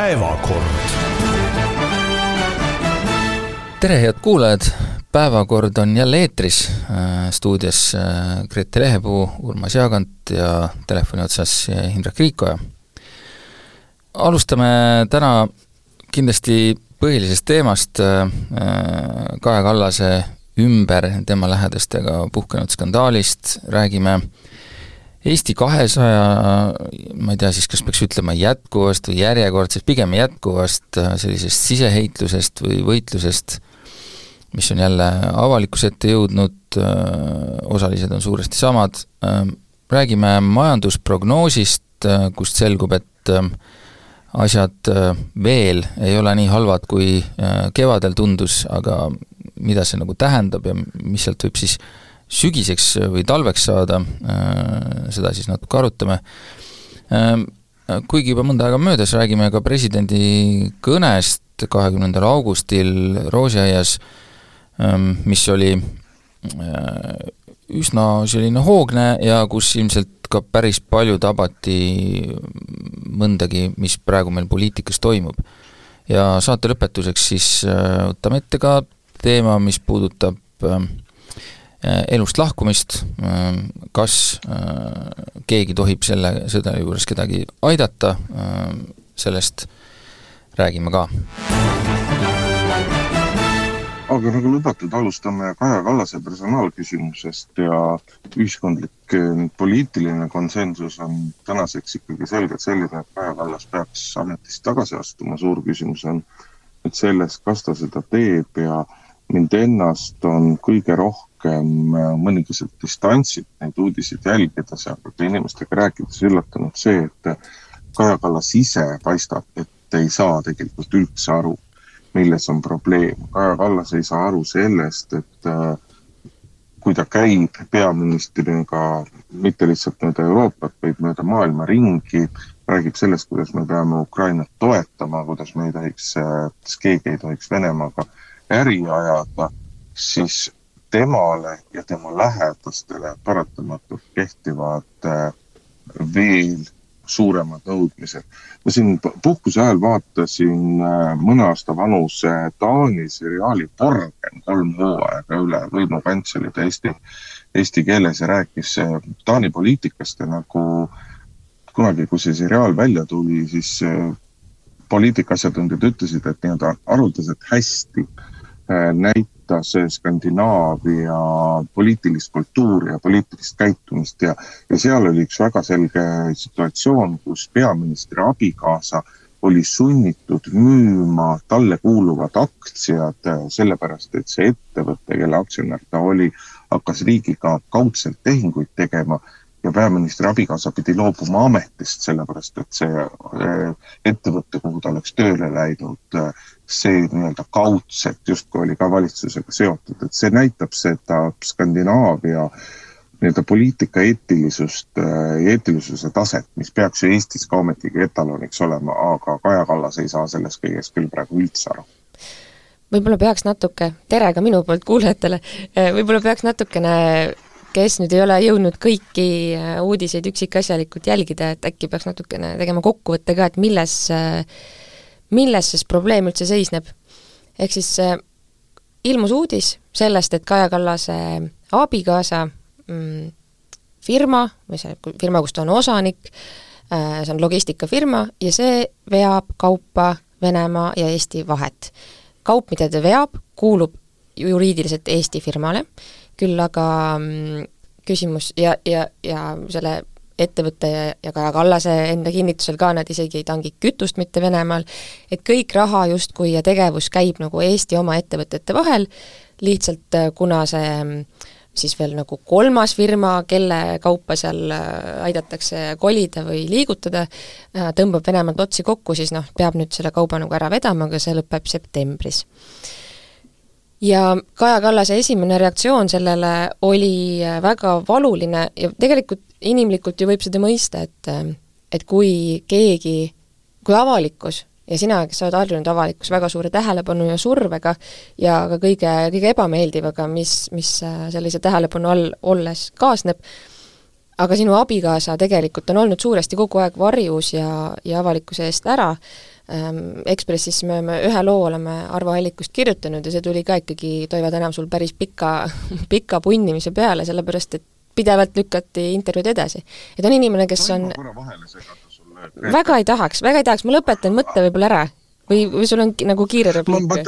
päevakord. tere, head kuulajad, päevakord on jälle eetris, stuudios Grete Lehepuu, Urmas Jaagant ja telefoni otsas Indrek Riikoja. alustame täna kindlasti põhilisest teemast, Kaja Kallase ümber tema lähedastega puhkenud skandaalist, räägime Eesti kahesaja, ma ei tea siis, kas peaks ütlema jätkuvast või järjekordsest, pigem jätkuvast sellisest siseheitlusest või võitlusest, mis on jälle avalikkuse ette jõudnud, osalised on suuresti samad, räägime majandusprognoosist, kust selgub, et asjad veel ei ole nii halvad, kui kevadel tundus, aga mida see nagu tähendab ja mis sealt võib siis sügiseks või talveks saada, seda siis natuke arutame. Kuigi juba mõnda aega möödas, räägime ka presidendi kõnest kahekümnendal augustil Roosiaias, mis oli üsna selline hoogne ja kus ilmselt ka päris palju tabati mõndagi, mis praegu meil poliitikas toimub. ja saate lõpetuseks siis võtame ette ka teema, mis puudutab äh, elust lahkumist, äh, kas äh, keegi tohib selle, selle juures kedagi aidata, sellest räägime ka. aga nagu lubatud, alustame Kaja Kallase personaalküsimusest ja ühiskondlik poliitiline konsensus on tänaseks ikkagi selgelt selline, et Kaja Kallas peaks ametist tagasi astuma, suur küsimus on nüüd selles, kas ta seda teeb ja mind ennast on kõige rohkem mõningaselt distantsilt neid uudiseid jälgides ja ka inimestega rääkides üllatunud see, et Kaja Kallas ise paistab, et ei saa tegelikult üldse aru, milles on probleem. Kaja Kallas ei saa aru sellest, et äh, kui ta käib peaministrina mitte lihtsalt mööda Euroopat, vaid mööda maailma ringi, räägib sellest, kuidas me peame Ukrainat toetama, kuidas me ei tohiks, keegi ei tohiks Venemaaga äri ajada, siis temale ja tema lähedastele paratamatult kehtivad äh, veel suuremad nõudmised. ma siin puhkuse ajal vaatasin äh, mõne aasta vanuse Taani seriaali Borgen kolm hooaega üle võimukantselide eesti, eesti keeles ja rääkis äh, Taani poliitikast ja nagu kunagi, kui see seriaal välja tuli, siis poliitikaasjatundjad ütlesid, et nii-öelda haruldaselt hästi Äh, näitas Skandinaavia poliitilist kultuuri ja poliitilist käitumist ja, ja seal oli üks väga selge situatsioon, kus peaministri abikaasa oli sunnitud müüma talle kuuluvad aktsiad äh, sellepärast, et see ettevõte, kelle aktsionär ta oli, hakkas riigiga kaudselt tehinguid tegema ja peaministri abikaasa pidi loobuma ametist, sellepärast et see äh, ettevõte, kuhu ta oleks tööle läinud, äh, see nii-öelda kaudselt justkui oli ka valitsusega seotud, et see näitab seda Skandinaavia nii-öelda poliitika eetilisust äh, eetilisuse taset, mis peaks ju Eestis ka ometigi etaloniks olema, aga Kaja Kallas ei saa sellest kõigest küll praegu üldse aru. Võib-olla peaks natuke, tere ka minu poolt kuulajatele, võib-olla peaks natukene kes nüüd ei ole jõudnud kõiki äh, uudiseid üksikasjalikult jälgida, et äkki peaks natukene tegema kokkuvõtte ka, et milles, äh, milles siis probleem üldse seisneb. ehk siis äh, ilmus uudis sellest, et Kaja Kallase abikaasa mm, firma või see firma, kus ta on osanik, see on logistikafirma ja see veab kaupa Venemaa ja Eesti vahet. kaup, mida ta veab, kuulub juriidiliselt Eesti firmale küll aga mm, küsimus ja, ja, ja selle ettevõtte ja, ja Kaja Kallase enda kinnitusel ka nad isegi ei tangi kütust mitte Venemaal, et kõik raha justkui ja tegevus käib nagu Eesti oma ettevõtete vahel, lihtsalt äh, kuna see mm, siis veel nagu kolmas firma, kelle kaupa seal äh, aidatakse kolida või liigutada, äh, tõmbab Venemaalt otsi kokku, siis noh, peab nüüd selle kauba nagu ära vedama, aga see lõpeb septembris. Ja Kaja Kallase esimene reaktsioon sellele oli väga valuline ja tegelikult inimlikult ju võib seda mõista, et et kui keegi, kui avalikkus ja sina, kes sa oled harjunud avalikkus väga suure tähelepanu ja survega ja ka kõige, kõige ebameeldivaga, mis, mis sellise tähelepanu all olles kaasneb, aga sinu abikaasa tegelikult on olnud suuresti kogu aeg varjus ja, ja avalikkuse eest ära, ähm, Ekspressis me oleme ühe loo oleme Arvo Allikust kirjutanud ja see tuli ka ikkagi Toivo Tänav sul päris pika, pika punnimise peale, sellepärast et pidevalt lükati intervjuud edasi. et on inimene, kes on väga ei tahaks, väga ei tahaks, ma lõpetan mõtte võib-olla ära või, või sul on nagu kiire repliik? ma,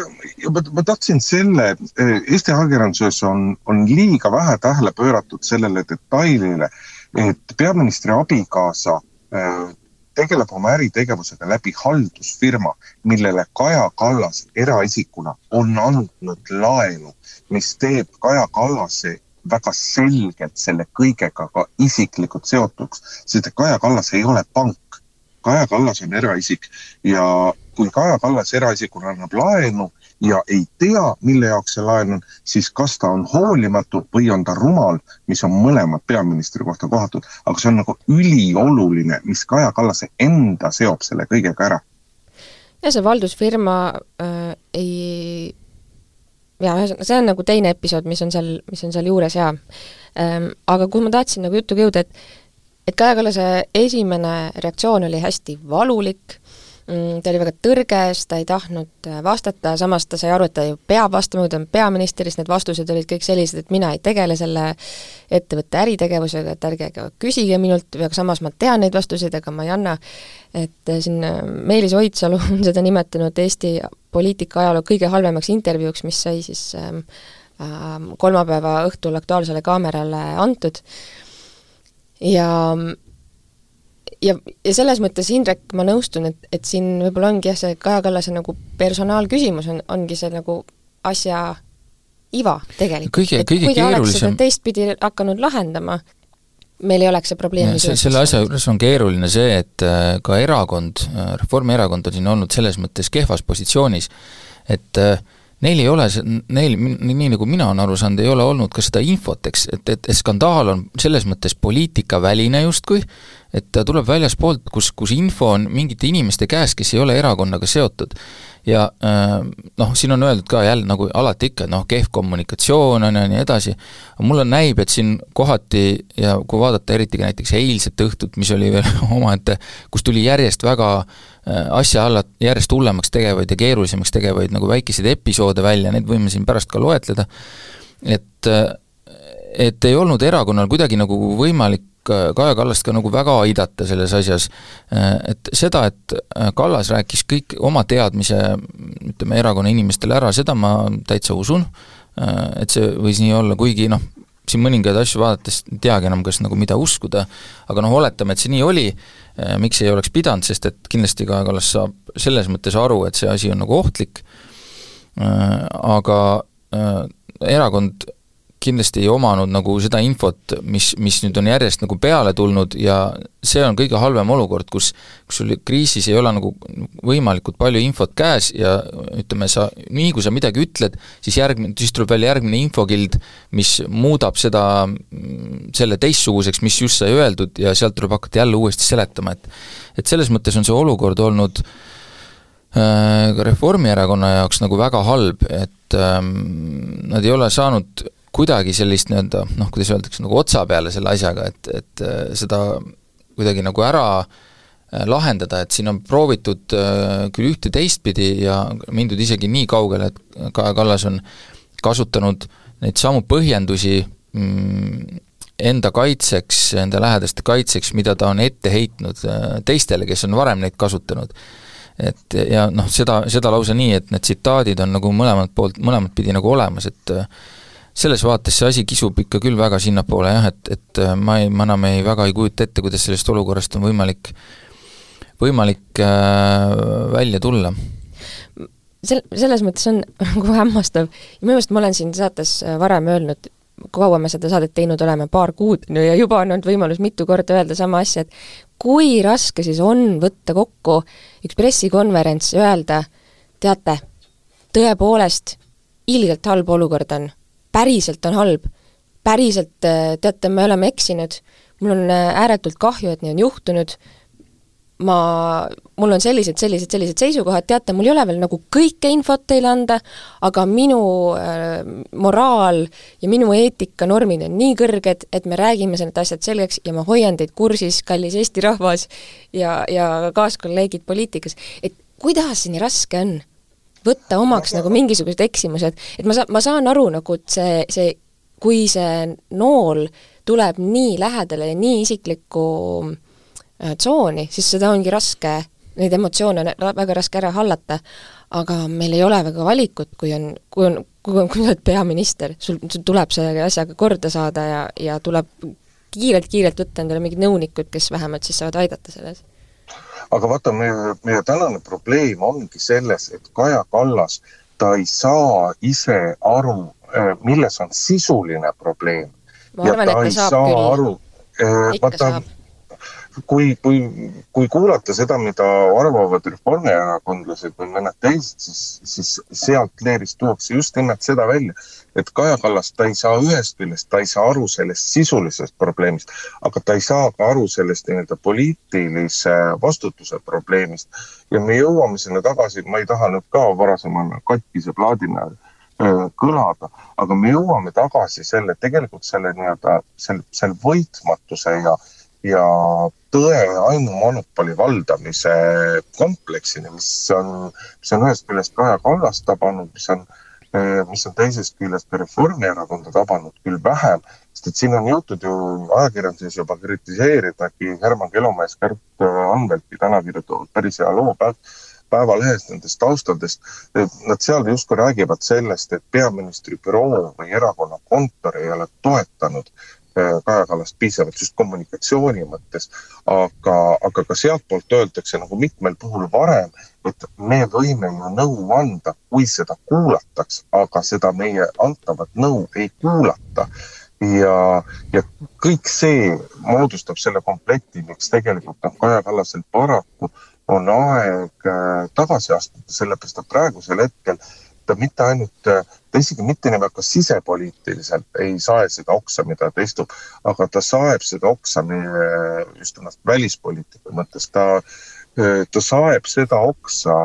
ma, ma tahtsin selle, eh, Eesti ajakirjanduses on, on liiga vähe tähele pööratud sellele detailile, et peaministri abikaasa äh, tegeleb oma äritegevusega läbi haldusfirma, millele Kaja Kallas eraisikuna on andnud laenu, mis teeb Kaja Kallase väga selgelt selle kõigega ka isiklikult seotuks, sest Kaja Kallas ei ole pank. Kaja Kallas on eraisik ja kui Kaja Kallas eraisikuna annab laenu ja ei tea, mille jaoks see laen on, siis kas ta on hoolimatu või on ta rumal, mis on mõlemad peaministri kohta kohatud, aga see on nagu ülioluline, mis Kaja Kallase enda seob selle kõigega ära. ja see valdusfirma äh, ei jaa, ühesõnaga see on nagu teine episood, mis on seal, mis on seal juures jaa ähm,. Aga kuhu ma tahtsin nagu jutuga jõuda, et et Kaja Kallase esimene reaktsioon oli hästi valulik, Mm, ta oli väga tõrges, ta ei tahtnud äh, vastata, samas ta sai aru, et ta ju peab vastama, kui ta on peaminister, siis need vastused olid kõik sellised, et mina ei tegele selle ettevõtte äritegevusega, et ärge küsige minult, aga samas ma tean neid vastuseid, aga ma ei anna. et äh, siin äh, Meelis Oidsalu on seda nimetanud Eesti poliitika ajaloo kõige halvemaks intervjuuks, mis sai siis ähm, äh, kolmapäeva õhtul Aktuaalsele Kaamerale antud ja ja, ja selles mõttes, Indrek, ma nõustun, et, et siin võib-olla ongi jah, see Kaja Kallase nagu personaalküsimus on, ongi see nagu asja iva tegelikult. kõige, kõige keerulisem teistpidi hakanud lahendama, meil ei oleks see probleem selle asja juures on keeruline see, et äh, ka erakond, äh, Reformierakond on siin olnud selles mõttes kehvas positsioonis, et äh, neil ei ole, neil, nii nagu mina olen aru saanud, ei ole olnud ka seda infot, eks, et, et skandaal on selles mõttes poliitikaväline justkui, et ta tuleb väljaspoolt, kus, kus info on mingite inimeste käes, kes ei ole erakonnaga seotud. Ja äh, noh, siin on öeldud ka jälle nagu alati ikka, et noh, kehv kommunikatsioon on ja nii edasi, aga mulle näib, et siin kohati ja kui vaadata eriti ka näiteks eilset õhtut, mis oli veel omaette, kus tuli järjest väga äh, asja alla järjest hullemaks tegevaid ja keerulisemaks tegevaid nagu väikeseid episoode välja, neid võime siin pärast ka loetleda, et äh, et ei olnud erakonnal kuidagi nagu võimalik Kaja Kallast ka nagu väga aidata selles asjas. Et seda, et Kallas rääkis kõik oma teadmise ütleme, erakonna inimestele ära, seda ma täitsa usun, et see võis nii olla, kuigi noh, siin mõningaid asju vaadates ei teagi enam, kas nagu mida uskuda, aga noh, oletame, et see nii oli, miks ei oleks pidanud, sest et kindlasti Kaja Kallas saab selles mõttes aru, et see asi on nagu ohtlik, aga erakond kindlasti ei omanud nagu seda infot, mis, mis nüüd on järjest nagu peale tulnud ja see on kõige halvem olukord, kus kus sul kriisis ei ole nagu võimalikult palju infot käes ja ütleme, sa, nii kui sa midagi ütled, siis järgmine, siis tuleb välja järgmine infokild, mis muudab seda, selle teistsuguseks, mis just sai öeldud ja sealt tuleb hakata jälle uuesti seletama, et et selles mõttes on see olukord olnud äh, ka Reformierakonna jaoks nagu väga halb, et ähm, nad ei ole saanud kuidagi sellist nii-öelda noh, kuidas öeldakse, nagu otsa peale selle asjaga, et, et äh, seda kuidagi nagu ära äh, lahendada, et siin on proovitud äh, küll ühte teistpidi ja mindud isegi nii kaugele, et Kaja Kallas on kasutanud neid samu põhjendusi mm, enda kaitseks, enda lähedaste kaitseks, mida ta on ette heitnud teistele, kes on varem neid kasutanud. et ja noh, seda, seda lausa nii, et need tsitaadid on nagu mõlemalt poolt, mõlemat pidi nagu olemas, et selles vaates see asi kisub ikka küll väga sinnapoole jah, et, et äh, ma ei, ma enam ei, väga ei kujuta ette, kuidas sellest olukorrast on võimalik, võimalik äh, välja tulla. Sel-, selles mõttes on nagu hämmastav minu meelest ma olen siin saates äh, varem öelnud, kaua me seda saadet teinud oleme, paar kuud no ja juba on olnud võimalus mitu korda öelda sama asja, et kui raske siis on võtta kokku üks pressikonverents, öelda teate, tõepoolest, ilgelt halb olukord on päriselt on halb, päriselt äh, teate, me oleme eksinud, mul on äh, ääretult kahju, et nii on juhtunud, ma, mul on sellised, sellised, sellised seisukohad, teate, mul ei ole veel nagu kõike infot teile anda, aga minu äh, moraal ja minu eetikanormid on nii kõrged, et me räägime need asjad selgeks ja ma hoian teid kursis, kallis Eesti rahvas ja, ja kaaskolleegid poliitikas, et kuidas nii raske on võtta omaks nagu mingisugused eksimused, et ma sa-, ma saan aru nagu, et see, see, kui see nool tuleb nii lähedale ja nii isiklikku äh, tsooni, siis seda ongi raske, neid emotsioone on väga raske ära hallata, aga meil ei ole väga valikut, kui on, kui on, kui on, kui sa oled peaminister, sul, sul tuleb selle asjaga korda saada ja, ja tuleb kiirelt-kiirelt võtta endale mingid nõunikud, kes vähemalt siis saavad aidata selles aga vaata, meie, meie tänane probleem ongi selles, et Kaja Kallas, ta ei saa ise aru, eh, milles on sisuline probleem. ma arvan, et ta saab saa küll. aru, eh, vaata, kui, kui, kui kuulata seda, mida arvavad reformierakondlased või mõned teised, siis, siis sealt leerist tuuakse just nimelt seda välja, et Kaja Kallas, ta ei saa ühest küljest, ta ei saa aru sellest sisulisest probleemist, aga ta ei saa ka aru sellest nii-öelda poliitilise vastutuse probleemist. ja me jõuame sinna tagasi, ma ei taha nüüd ka varasemana katkise plaadina kõlada, aga me jõuame tagasi selle, tegelikult selle nii-öelda, selle, selle võitmatuse ja, ja tõe ainumonopoli valdamise kompleksini, mis on, mis on ühest küljest Kaja Kallas tabanud, mis on Äh, mis on teisest küljest ka Reformierakonda tabanud küll vähem, sest et siin on jõutud ju ajakirjanduses juba kritiseeridagi Herman Kelomees, Kärt Anvelti täna kirjutavad päris hea loo päev, Päevalehest nendest taustadest, nad seal justkui räägivad sellest, et peaministri büroo või erakonna kontor ei ole toetanud Äh, Kaja Kallast piisavalt just kommunikatsiooni mõttes, aga, aga ka sealtpoolt öeldakse nagu mitmel puhul varem, et me võime ju nõu anda, kui seda kuulataks, aga seda meie antavat nõu ei kuulata. ja, ja kõik see moodustab selle komplekti, miks tegelikult on Kaja Kallasel paraku on aeg äh, tagasi astuda, sellepärast et praegusel hetkel ta mitte ainult, ta isegi mitte väga sisepoliitiliselt ei sae seda oksa, mida ta istub, aga ta saeb seda oksa meie just nimelt välispoliitika mõttes, ta, ta saeb seda oksa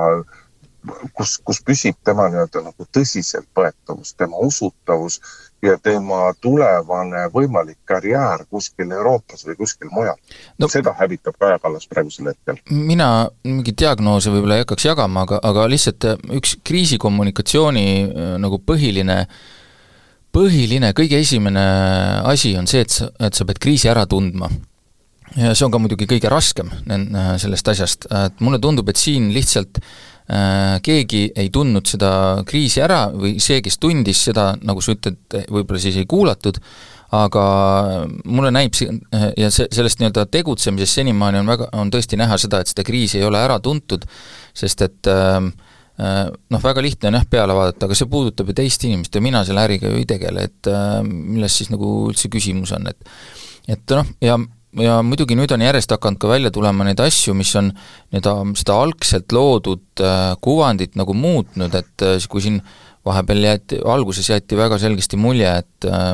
kus, kus püsib tema nii-öelda nagu tõsiseltvõetavus, tema usutavus ja tema tulevane võimalik karjäär kuskil Euroopas või kuskil mujal no,. seda hävitab Kaja Kallas praegusel hetkel. mina mingeid diagnoose võib-olla ei hakkaks jagama, aga, aga lihtsalt äh, üks kriisikommunikatsiooni äh, nagu põhiline põhiline, kõige esimene asi on see, et sa, et sa pead kriisi ära tundma ja see on ka muidugi kõige raskem sellest asjast, et mulle tundub, et siin lihtsalt Äh, keegi ei tundnud seda kriisi ära või see, kes tundis seda, nagu sa ütled, võib-olla siis ei kuulatud, aga mulle näib see, ja see, sellest nii-öelda tegutsemisest senimaani on väga, on tõesti näha seda, et seda kriisi ei ole ära tuntud, sest et äh, äh noh, väga lihtne on jah peale vaadata, aga see puudutab ju teist inimest ja mina selle äriga ju ei tegele, et äh, milles siis nagu üldse küsimus on, et et noh, ja ja muidugi nüüd on järjest hakanud ka välja tulema neid asju, mis on nii-öelda seda algselt loodud äh, kuvandit nagu muutnud, et äh, kui siin vahepeal jäeti, alguses jäeti väga selgesti mulje, et äh,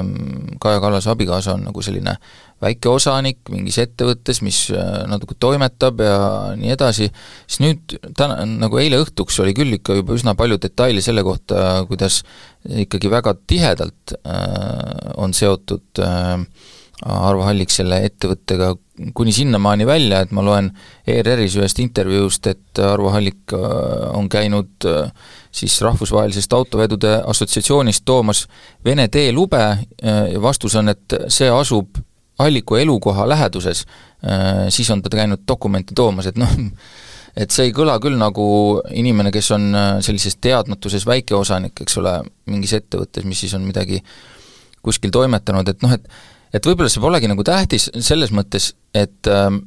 Kaja Kallase abikaasa on nagu selline väike osanik mingis ettevõttes, mis äh, natuke toimetab ja nii edasi, siis nüüd täna, nagu eile õhtuks oli küll ikka juba üsna palju detaile selle kohta, kuidas ikkagi väga tihedalt on seotud äh, Arvo Hallik selle ettevõttega kuni sinnamaani välja, et ma loen ERR-is ühest intervjuust, et Arvo Hallik äh, on käinud äh, siis Rahvusvahelisest Autovedude Assotsiatsioonist toomas Vene teelube äh, ja vastus on, et see asub Halliku elukoha läheduses, siis on ta käinud dokumenti toomas, et noh, et see ei kõla küll nagu inimene, kes on sellises teadmatuses väikeosanik, eks ole, mingis ettevõttes, mis siis on midagi kuskil toimetanud, et noh, et et võib-olla see polegi nagu tähtis selles mõttes, et ähm,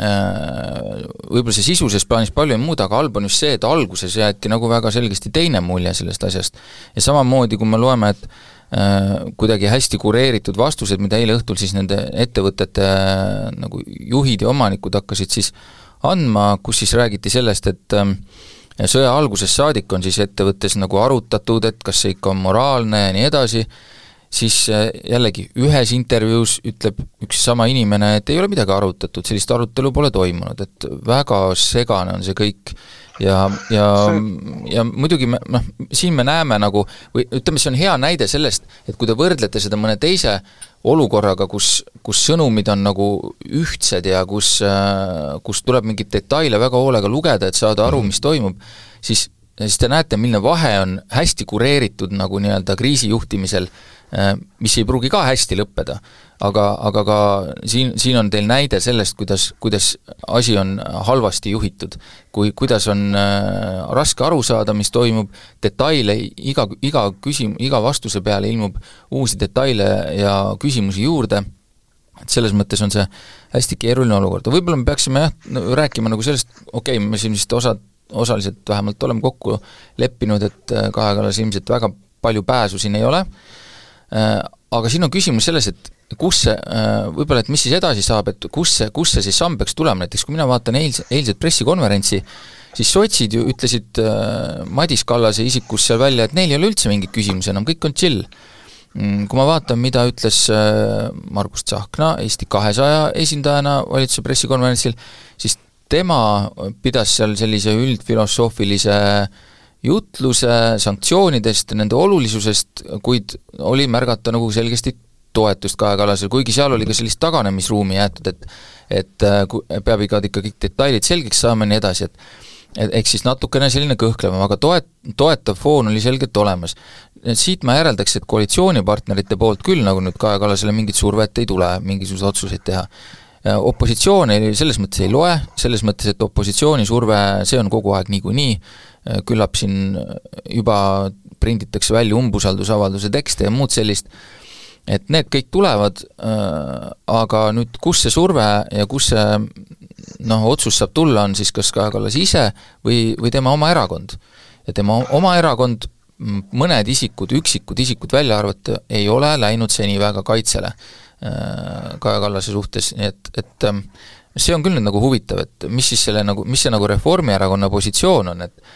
äh, võib-olla see sisulises plaanis palju ei muuda, aga halb on just see, et alguses jäeti nagu väga selgesti teine mulje sellest asjast. ja samamoodi, kui me loeme, et äh, kuidagi hästi kureeritud vastused, mida eile õhtul siis nende ettevõtete äh, nagu juhid ja omanikud hakkasid siis andma, kus siis räägiti sellest, et äh, sõja algusest saadik on siis ettevõttes nagu arutatud, et kas see ikka on moraalne ja nii edasi, siis äh, jällegi ühes intervjuus ütleb üks sama inimene, et ei ole midagi arutatud, sellist arutelu pole toimunud, et väga segane on see kõik. Ja, ja, ja muidugi me noh, siin me näeme nagu või ütleme, see on hea näide sellest, et kui te võrdlete seda mõne teise olukorraga, kus, kus sõnumid on nagu ühtsed ja kus, äh, kus tuleb mingeid detaile väga hoolega lugeda, et saada aru, mis toimub, siis siis te näete, milline vahe on hästi kureeritud nagu nii-öelda kriisijuhtimisel. Äh, mis ei pruugi ka hästi lõppeda. aga, aga ka siin, siin on teil näide sellest, kuidas, kuidas asi on halvasti juhitud. kui, kuidas on äh, raske aru saada, mis toimub, detaile, iga, iga küsim-, iga vastuse peale ilmub uusi detaile ja küsimusi juurde, et selles mõttes on see hästi keeruline olukord ja võib-olla me peaksime jah, rääkima nagu sellest, okei okay,, me siin vist osad, osaliselt vähemalt oleme kokku leppinud, et äh, Kaja Kallas ilmselt väga palju pääsu siin ei ole, Äh, aga siin on küsimus selles, et kus see, äh, võib-olla et mis siis edasi saab, et kus see, kus see siis samm peaks tulema, näiteks kui mina vaatan eilse, eilset pressikonverentsi, siis sotsid ju ütlesid äh, Madis Kallase isikus seal välja, et neil ei ole üldse mingeid küsimusi enam, kõik on chill. Mm, kui ma vaatan, mida ütles Margus Tsahkna Eesti kahesaja esindajana valitsuse pressikonverentsil, siis tema pidas seal sellise üldfilosoofilise äh, jutluse sanktsioonidest, nende olulisusest, kuid oli märgata nagu selgesti toetust Kaja Kallasele, kuigi seal oli ka sellist taganemisruumi jäetud, et et äh, peab ikka ikka kõik detailid selgeks saama ja nii edasi, et ehk siis natukene selline kõhklevam, aga toet-, toetav foon oli selgelt olemas. siit ma järeldaks, et koalitsioonipartnerite poolt küll nagu nüüd Kaja Kallasele mingit survet ei tule mingisuguseid otsuseid teha. Opositsioon ei, selles mõttes ei loe, selles mõttes, et opositsiooni surve, see on kogu aeg niikuinii, Äh, küllap siin juba prinditakse välja umbusaldusavalduse tekste ja muud sellist, et need kõik tulevad, äh, aga nüüd kus see surve ja kus see noh, otsus saab tulla, on siis kas Kaja Kallas ise või, või tema oma erakond. ja tema oma erakond, mõned isikud, üksikud isikud välja arvata, ei ole läinud seni väga kaitsele. äh, Kaja Kallase suhtes, nii et, et ähm, see on küll nüüd nagu huvitav, et mis siis selle nagu, mis see nagu Reformierakonna positsioon on, et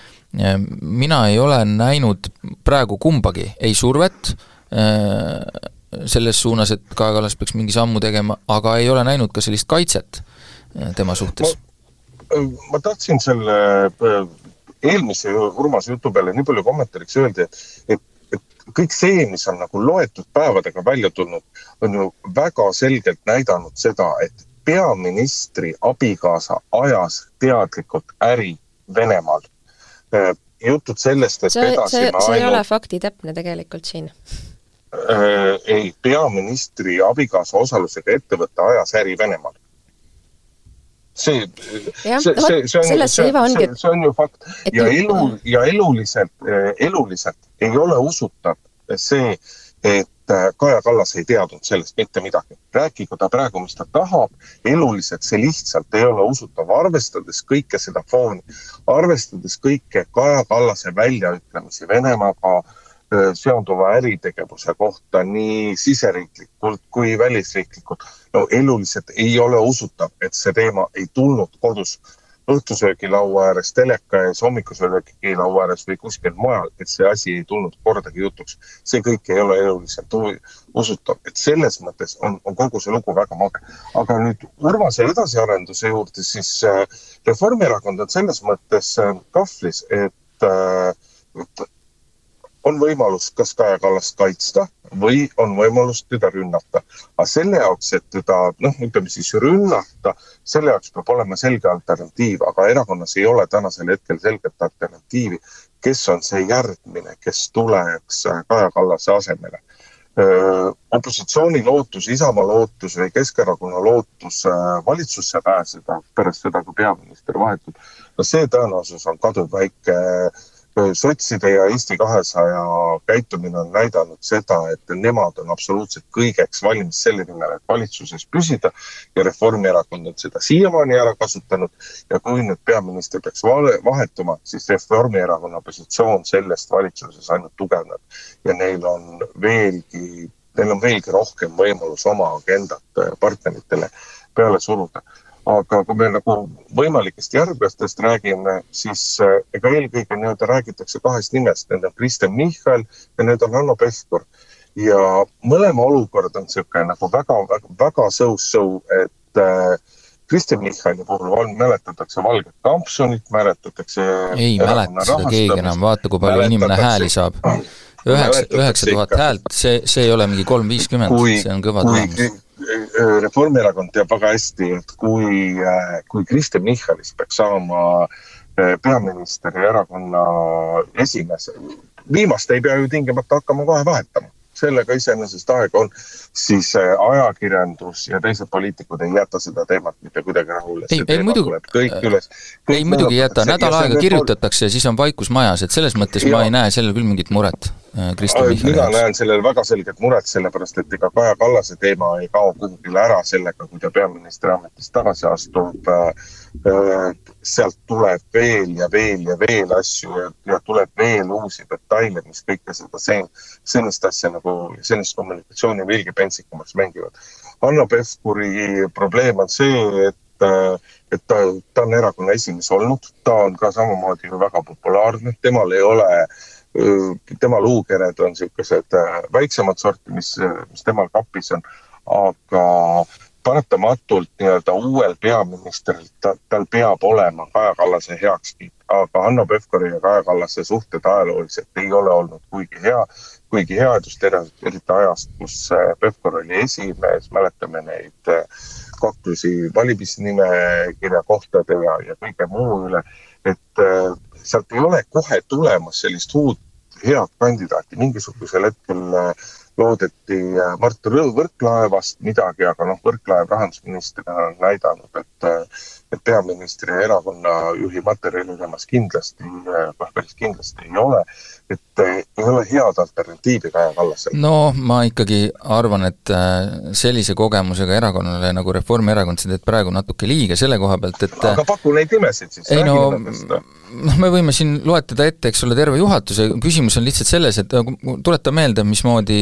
mina ei ole näinud praegu kumbagi, ei survet äh, selles suunas, et Kaja Kallas peaks mingi sammu tegema, aga ei ole näinud ka sellist kaitset äh, tema suhtes. ma tahtsin selle äh, eelmise Urmase jutu peale nii palju kommentaariks öelda, et, et, et kõik see, mis on nagu loetud päevadega välja tulnud, on ju väga selgelt näidanud seda, et peaministri abikaasa ajas teadlikult äri Venemaal Äh, jutud sellest, et see, see, see ei ole faktitäpne tegelikult siin äh,. ei, peaministri abikaasa osalusega ettevõte ajas äri Venemaal. see, see, see, see on, see, see, see on ju fakt ja elu ja eluliselt, äh, eluliselt ei ole usutav see, et Äh, Kaja Kallas ei teadnud sellest mitte midagi. rääkigu ta praegu, mis ta tahab, eluliselt see lihtsalt ei ole usutav, arvestades kõike seda fooni, arvestades kõike Kaja Kallase väljaütlemisi Venemaaga äh, seonduva äritegevuse kohta nii siseriiklikult kui välisriiklikult. no eluliselt ei ole usutav, et see teema ei tulnud kodus õhtusöögilaua ääres, teleka ees, hommikusöögilaua ääres või kuskil mujal, et see asi ei tulnud kordagi jutuks. see kõik ei ole eluliselt usutav, et selles mõttes on, on kogu see lugu väga mage. aga nüüd Urmase edasiarenduse juurde, siis äh, Reformierakond on selles mõttes äh, kahvlis, et äh, on võimalus kas Kaja Kallast kaitsta või on võimalus teda rünnata. aga selle jaoks, et teda noh, ütleme siis rünnata, selle jaoks peab olema selge alternatiiv, aga erakonnas ei ole tänasel hetkel selget alternatiivi, kes on see järgmine, kes tuleks Kaja Kallase asemele opositsiooni lootus, Isamaa lootus või Keskerakonna lootus valitsusse pääseda pärast seda, kui peaminister vahetub, no see tõenäosus on kaduvväike sotside ja Eesti kahesaja käitumine on näidanud seda, et nemad on absoluutselt kõigeks valmis selle nimel, et valitsuses püsida ja Reformierakond on seda siiamaani ära kasutanud. ja kui nüüd peaminister peaks vahetuma, siis Reformierakonna positsioon sellest valitsuses ainult tugevneb ja neil on veelgi, neil on veelgi rohkem võimalus oma agendat partneritele peale suruda aga kui me nagu võimalikest järglastest räägime, siis äh, ega eelkõige nii-öelda räägitakse kahest nimest, need on Kristen Michal ja need on Hanno Pevkur. ja mõlema olukord on niisugune nagu väga, väga, väga so-so, et äh, Kristen Michali puhul on, mäletatakse valget kampsunit, mäletatakse ei mäleta seda keegi enam, vaata, kui palju inimene hääli saab. üheksa, üheksa tuhat häält, see, see ei ole mingi kolm viiskümmend, see on kõva tulemus. Reformierakond teab väga hästi, et kui, äh, kui Kristen Michalist peaks saama äh, peaminister ja erakonna esimees, viimast ei pea ju tingimata hakkama kohe vahetama. Sellega iseenesest aega on, siis äh, ajakirjandus ja teised poliitikud ei jäta seda teemat mitte kuidagi rahule. ei, ei muidugi, ei muidugi ei jäta, nädal aega kirjutatakse ja siis on vaikus majas, et selles mõttes ja. ma ei näe sellel küll mingit muret. äh, Kristen Michali mina näen sellel väga selget muret, sellepärast et ega Kaja Kallase teema ei kao kuhugile ära sellega, kui ta peaministri ametist tagasi astub. Äh, sealt tuleb veel ja veel ja veel asju ja, ja tuleb veel uusi detaile, mis kõike seda sen-, senist asja nagu, senist kommunikatsiooni veelgi pentsikumaks mängivad. Hanno Pevkuri probleem on see, et et ta, ta on erakonna esimees olnud, ta on ka samamoodi ju väga populaarne, temal ei ole, tema luukered on niisugused väiksemat sorti, mis, mis temal kapis on, aga paratamatult nii-öelda uuel peaministril, ta, tal peab olema Kaja Kallase heakskiit, aga Hanno Pevkuri ja Kaja Kallase suhted ajalooliselt ei ole olnud kuigi hea, kuigi headust eriti ajast, kus äh, Pevkur oli esimees, mäletame neid äh, kaklusi valimisnimekirja kohtade ja, ja kõige muu üle, et äh, sealt ei ole kohe tulemas sellist uut head kandidaati, mingisugusel hetkel loodeti äh, Mart Võrklaevast midagi, aga noh, Võrklaev rahandusministrina on näidanud, et äh, et peaministri ja erakonna juhi materjali temas kindlasti, äh, noh päris kindlasti ei ole, et ei ole head alternatiivi Kaja Kallasele. no ma ikkagi arvan, et sellise kogemusega erakonnale nagu Reformierakond, sa teed praegu natuke liiga selle koha pealt, et aga paku neid nimesid siis, räägi no, noh, me võime siin loetleda ette, eks ole, terve juhatuse, küsimus on lihtsalt selles, et tuleta meelde, mismoodi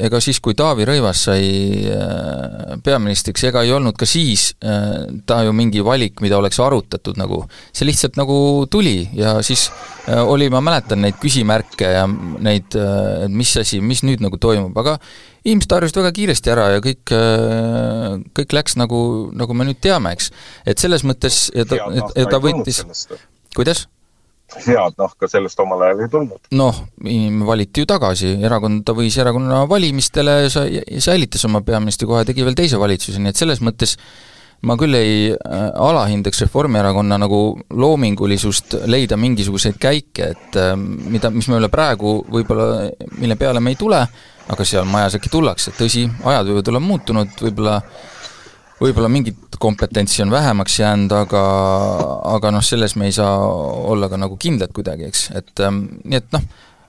ega siis, kui Taavi Rõivas sai äh, peaministriks, ega ei olnud ka siis äh, ta ju mingi valik, mida oleks arutatud nagu, see lihtsalt nagu tuli ja siis äh, oli, ma mäletan neid küsimärke ja neid, et mis asi, mis nüüd nagu toimub, aga inimesed harjusid väga kiiresti ära ja kõik, kõik läks nagu, nagu me nüüd teame, eks. et selles mõttes, ja ta, et ta võttis kuidas? head nahka sellest omal ajal ei tulnud. noh, valiti ju tagasi, erakond, ta võis erakonna valimistele, säilitas oma peaministrikoha ja tegi veel teise valitsuse, nii et selles mõttes ma küll ei äh, alahindaks Reformierakonna nagu loomingulisust leida mingisuguseid käike, et äh, mida, mis me üle praegu võib-olla, mille peale me ei tule, aga seal majas äkki tullakse, tõsi, ajad võivad olla muutunud, võib-olla võib-olla mingit kompetentsi on vähemaks jäänud, aga, aga noh, selles me ei saa olla ka nagu kindlad kuidagi, eks, et ähm, nii et noh,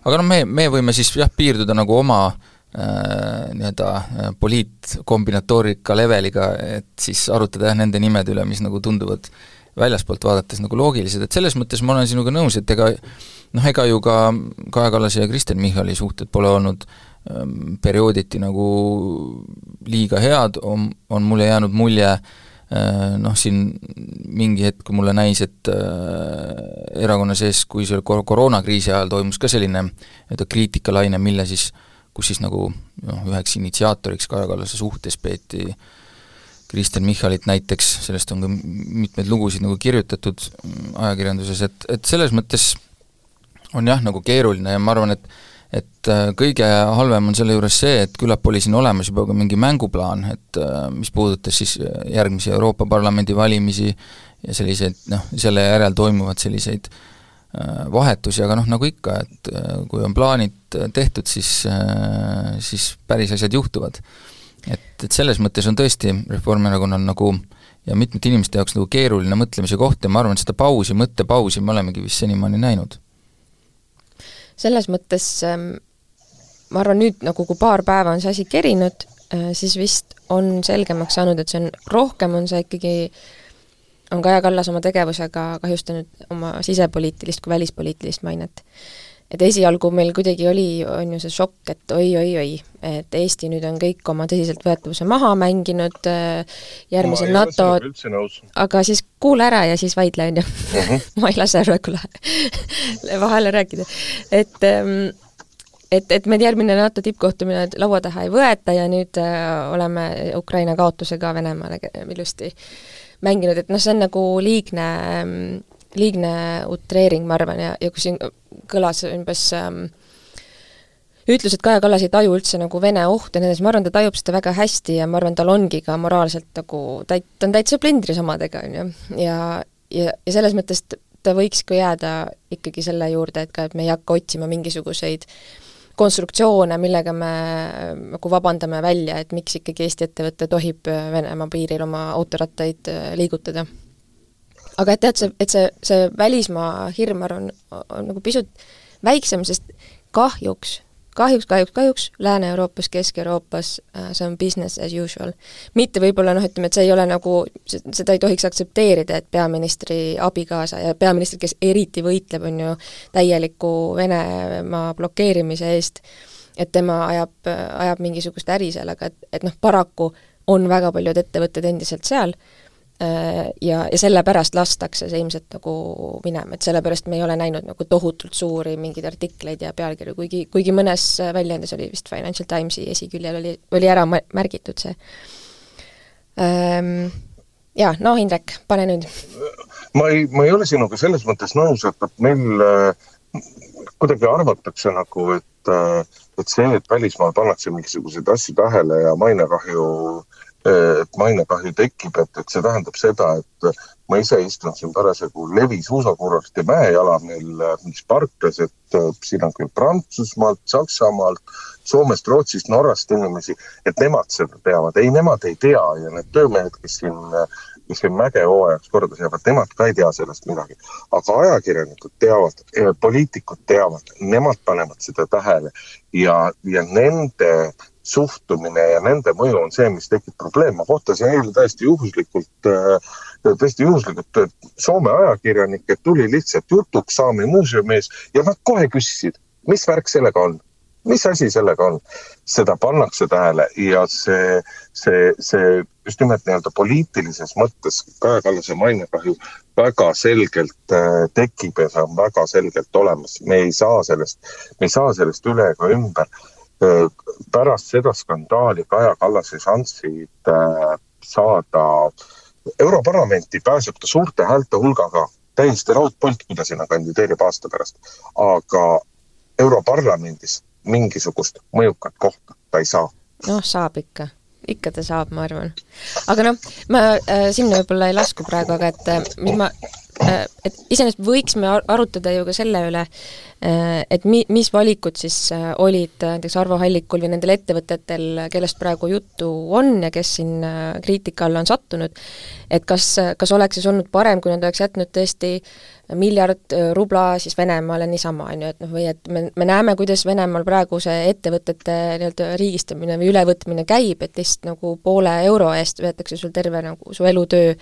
aga noh, me, me võime siis jah, piirduda nagu oma äh, nii-öelda äh, poliitkombinatoorika leveliga, et siis arutada jah, nende nimede üle, mis nagu tunduvad väljaspoolt vaadates nagu loogilised, et selles mõttes ma olen sinuga nõus, et ega noh, ega ju ka Kaja Kallase ja Kristen Michali suhted pole olnud äh, Ehm, periooditi nagu liiga head, on, on mulle jäänud mulje ehm, noh, siin mingi hetk mulle näis, et äh, erakonna sees, kui see kor-, koroonakriisi ajal toimus ka selline nii-öelda kriitikalaine, mille siis, kus siis nagu noh, üheks initsiaatoriks Kaja Kallase suhtes peeti Kristen Michalit näiteks, sellest on ka mitmeid lugusid nagu kirjutatud ajakirjanduses, et, et selles mõttes on jah, nagu keeruline ja ma arvan, et et äh, kõige halvem on selle juures see, et küllap oli siin olemas juba ka mingi mänguplaan, et äh, mis puudutas siis äh, järgmisi Euroopa Parlamendi valimisi ja selliseid noh, selle järel toimuvad selliseid vahetusi, aga noh, nagu ikka, et kui on plaanid tehtud, siis, siis päris asjad juhtuvad. et, et selles mõttes on tõesti Reformierakonnal nagu ja mitmete inimeste jaoks nagu keeruline mõtlemise koht ja ma arvan, seda pausi, mõttepausi me olemegi vist senimaani näinud selles mõttes ähm, ma arvan, nüüd nagu kui paar päeva on see asi kerinud, äh, siis vist on selgemaks saanud, et see on, rohkem on see ikkagi, on Kaja Kallas oma tegevusega kahjustanud oma sisepoliitilist kui välispoliitilist mainet. et esialgu meil kuidagi oli, on ju see šokk, et oi-oi-oi, et Eesti nüüd on kõik oma tõsiseltvõetavuse maha mänginud, järgmisel ma NATO, aga siis kuula ära ja siis vaidle, on ju uh. -huh. ma ei lase Rõõgule vahele rääkida. et ähm, et, et meid järgmine NATO tippkohtumine laua taha ei võeta ja nüüd äh, oleme Ukraina kaotusega Venemaale ilusti äh, mänginud, et noh, see on nagu liigne, liigne utreering, ma arvan, ja, ja kui siin kõlas umbes ähm, ütlus, et Kaja Kallas ei taju üldse nagu Vene ohtu ja nii edasi, ma arvan, ta tajub seda väga hästi ja ma arvan, tal ongi ka moraalselt nagu, ta, ta on täitsa plindris omadega, on ju, ja, ja, ja selles mõttes ta võiks ka jääda ikkagi selle juurde, et ka, et me ei hakka otsima mingisuguseid konstruktsioone, millega me nagu vabandame välja, et miks ikkagi Eesti ettevõte tohib Venemaa piiril oma autorattaid äh, liigutada. aga et tead, see, et see, see välismaa hirm, ma arvan, on nagu pisut väiksem, sest kahjuks kahjuks, kahjuks, kahjuks Lääne-Euroopas, Kesk-Euroopas äh, see on business as usual. mitte võib-olla noh, ütleme, et see ei ole nagu, seda ei tohiks aktsepteerida, et peaministri abikaasa ja peaminister, kes eriti võitleb, on ju, täieliku Venemaa blokeerimise eest, et tema ajab, ajab mingisugust äri seal, aga et, et noh, paraku on väga paljud ettevõtted endiselt seal Äh, ja, ja sellepärast lastakse see ilmselt nagu minema, et sellepärast me ei ole näinud nagu tohutult suuri mingeid artikleid ja pealkirju, kuigi, kuigi mõnes väljaandes oli vist Financial Timesi esiküljel oli, oli ära märgitud see ähm,. Jaa, no Indrek, pane nüüd. ma ei, ma ei ole sinuga selles mõttes nõus, et, et meil äh, kuidagi arvatakse nagu, et äh, et see, et välismaal pannakse mingisuguseid asju tähele ja mainekahju äh, et mainekahju tekib, et, et see tähendab seda, et ma ise istun siin parasjagu Levi suusakurorti mäejalamil, mis parklas, et siin on küll Prantsusmaalt, Saksamaalt, Soomest, Rootsist, Norrast inimesi, et nemad seda teavad. ei, nemad ei tea ja need töömehed, kes siin, kes siin mäge hooajaks korda seavad, nemad ka ei tea sellest midagi. aga ajakirjanikud teavad, poliitikud teavad, nemad panevad seda tähele ja, ja nende suhtumine ja nende mõju on see, mis tekib probleem. ma kohtasin eile täiesti juhuslikult, äh, täiesti juhuslikult Soome ajakirjanikke, tuli lihtsalt jutuks Saami muuseumi ees ja nad kohe küsisid, mis värk sellega on, mis asi sellega on. seda pannakse tähele ja see, see, see just nimelt nii-öelda poliitilises mõttes Kaja Kallase mainekahju väga selgelt äh, tekib ja see on väga selgelt olemas. me ei saa sellest, me ei saa sellest üle ega ümber pärast seda skandaali Kaja Kallas ei saanud äh, saada Europarlamenti, pääseb ta suurte häälte hulgaga, täiesti raudpolt, kui ta sinna kandideerib aasta pärast. aga Europarlamendis mingisugust mõjukat kohta ta ei saa. noh, saab ikka ikka ta saab, ma arvan. aga noh, ma äh, sinna võib-olla ei lasku praegu, aga et äh, mis ma äh,, et iseenesest võiks me arutada ju ka selle üle äh,, et mi-, mis valikud siis äh, olid äh, näiteks Arvo Hallikul või nendel ettevõtetel, kellest praegu juttu on ja kes siin äh, kriitika alla on sattunud, et kas, kas oleks siis olnud parem, kui nad oleks jätnud tõesti miljard äh, rubla siis Venemaale niisama, on ju, et noh, või et me, me näeme, kuidas Venemaal praegu see ettevõtete nii-öelda riigistamine või ülevõtmine käib, et lihtsalt nagu poole euro eest võetakse sul terve nagu su elutöö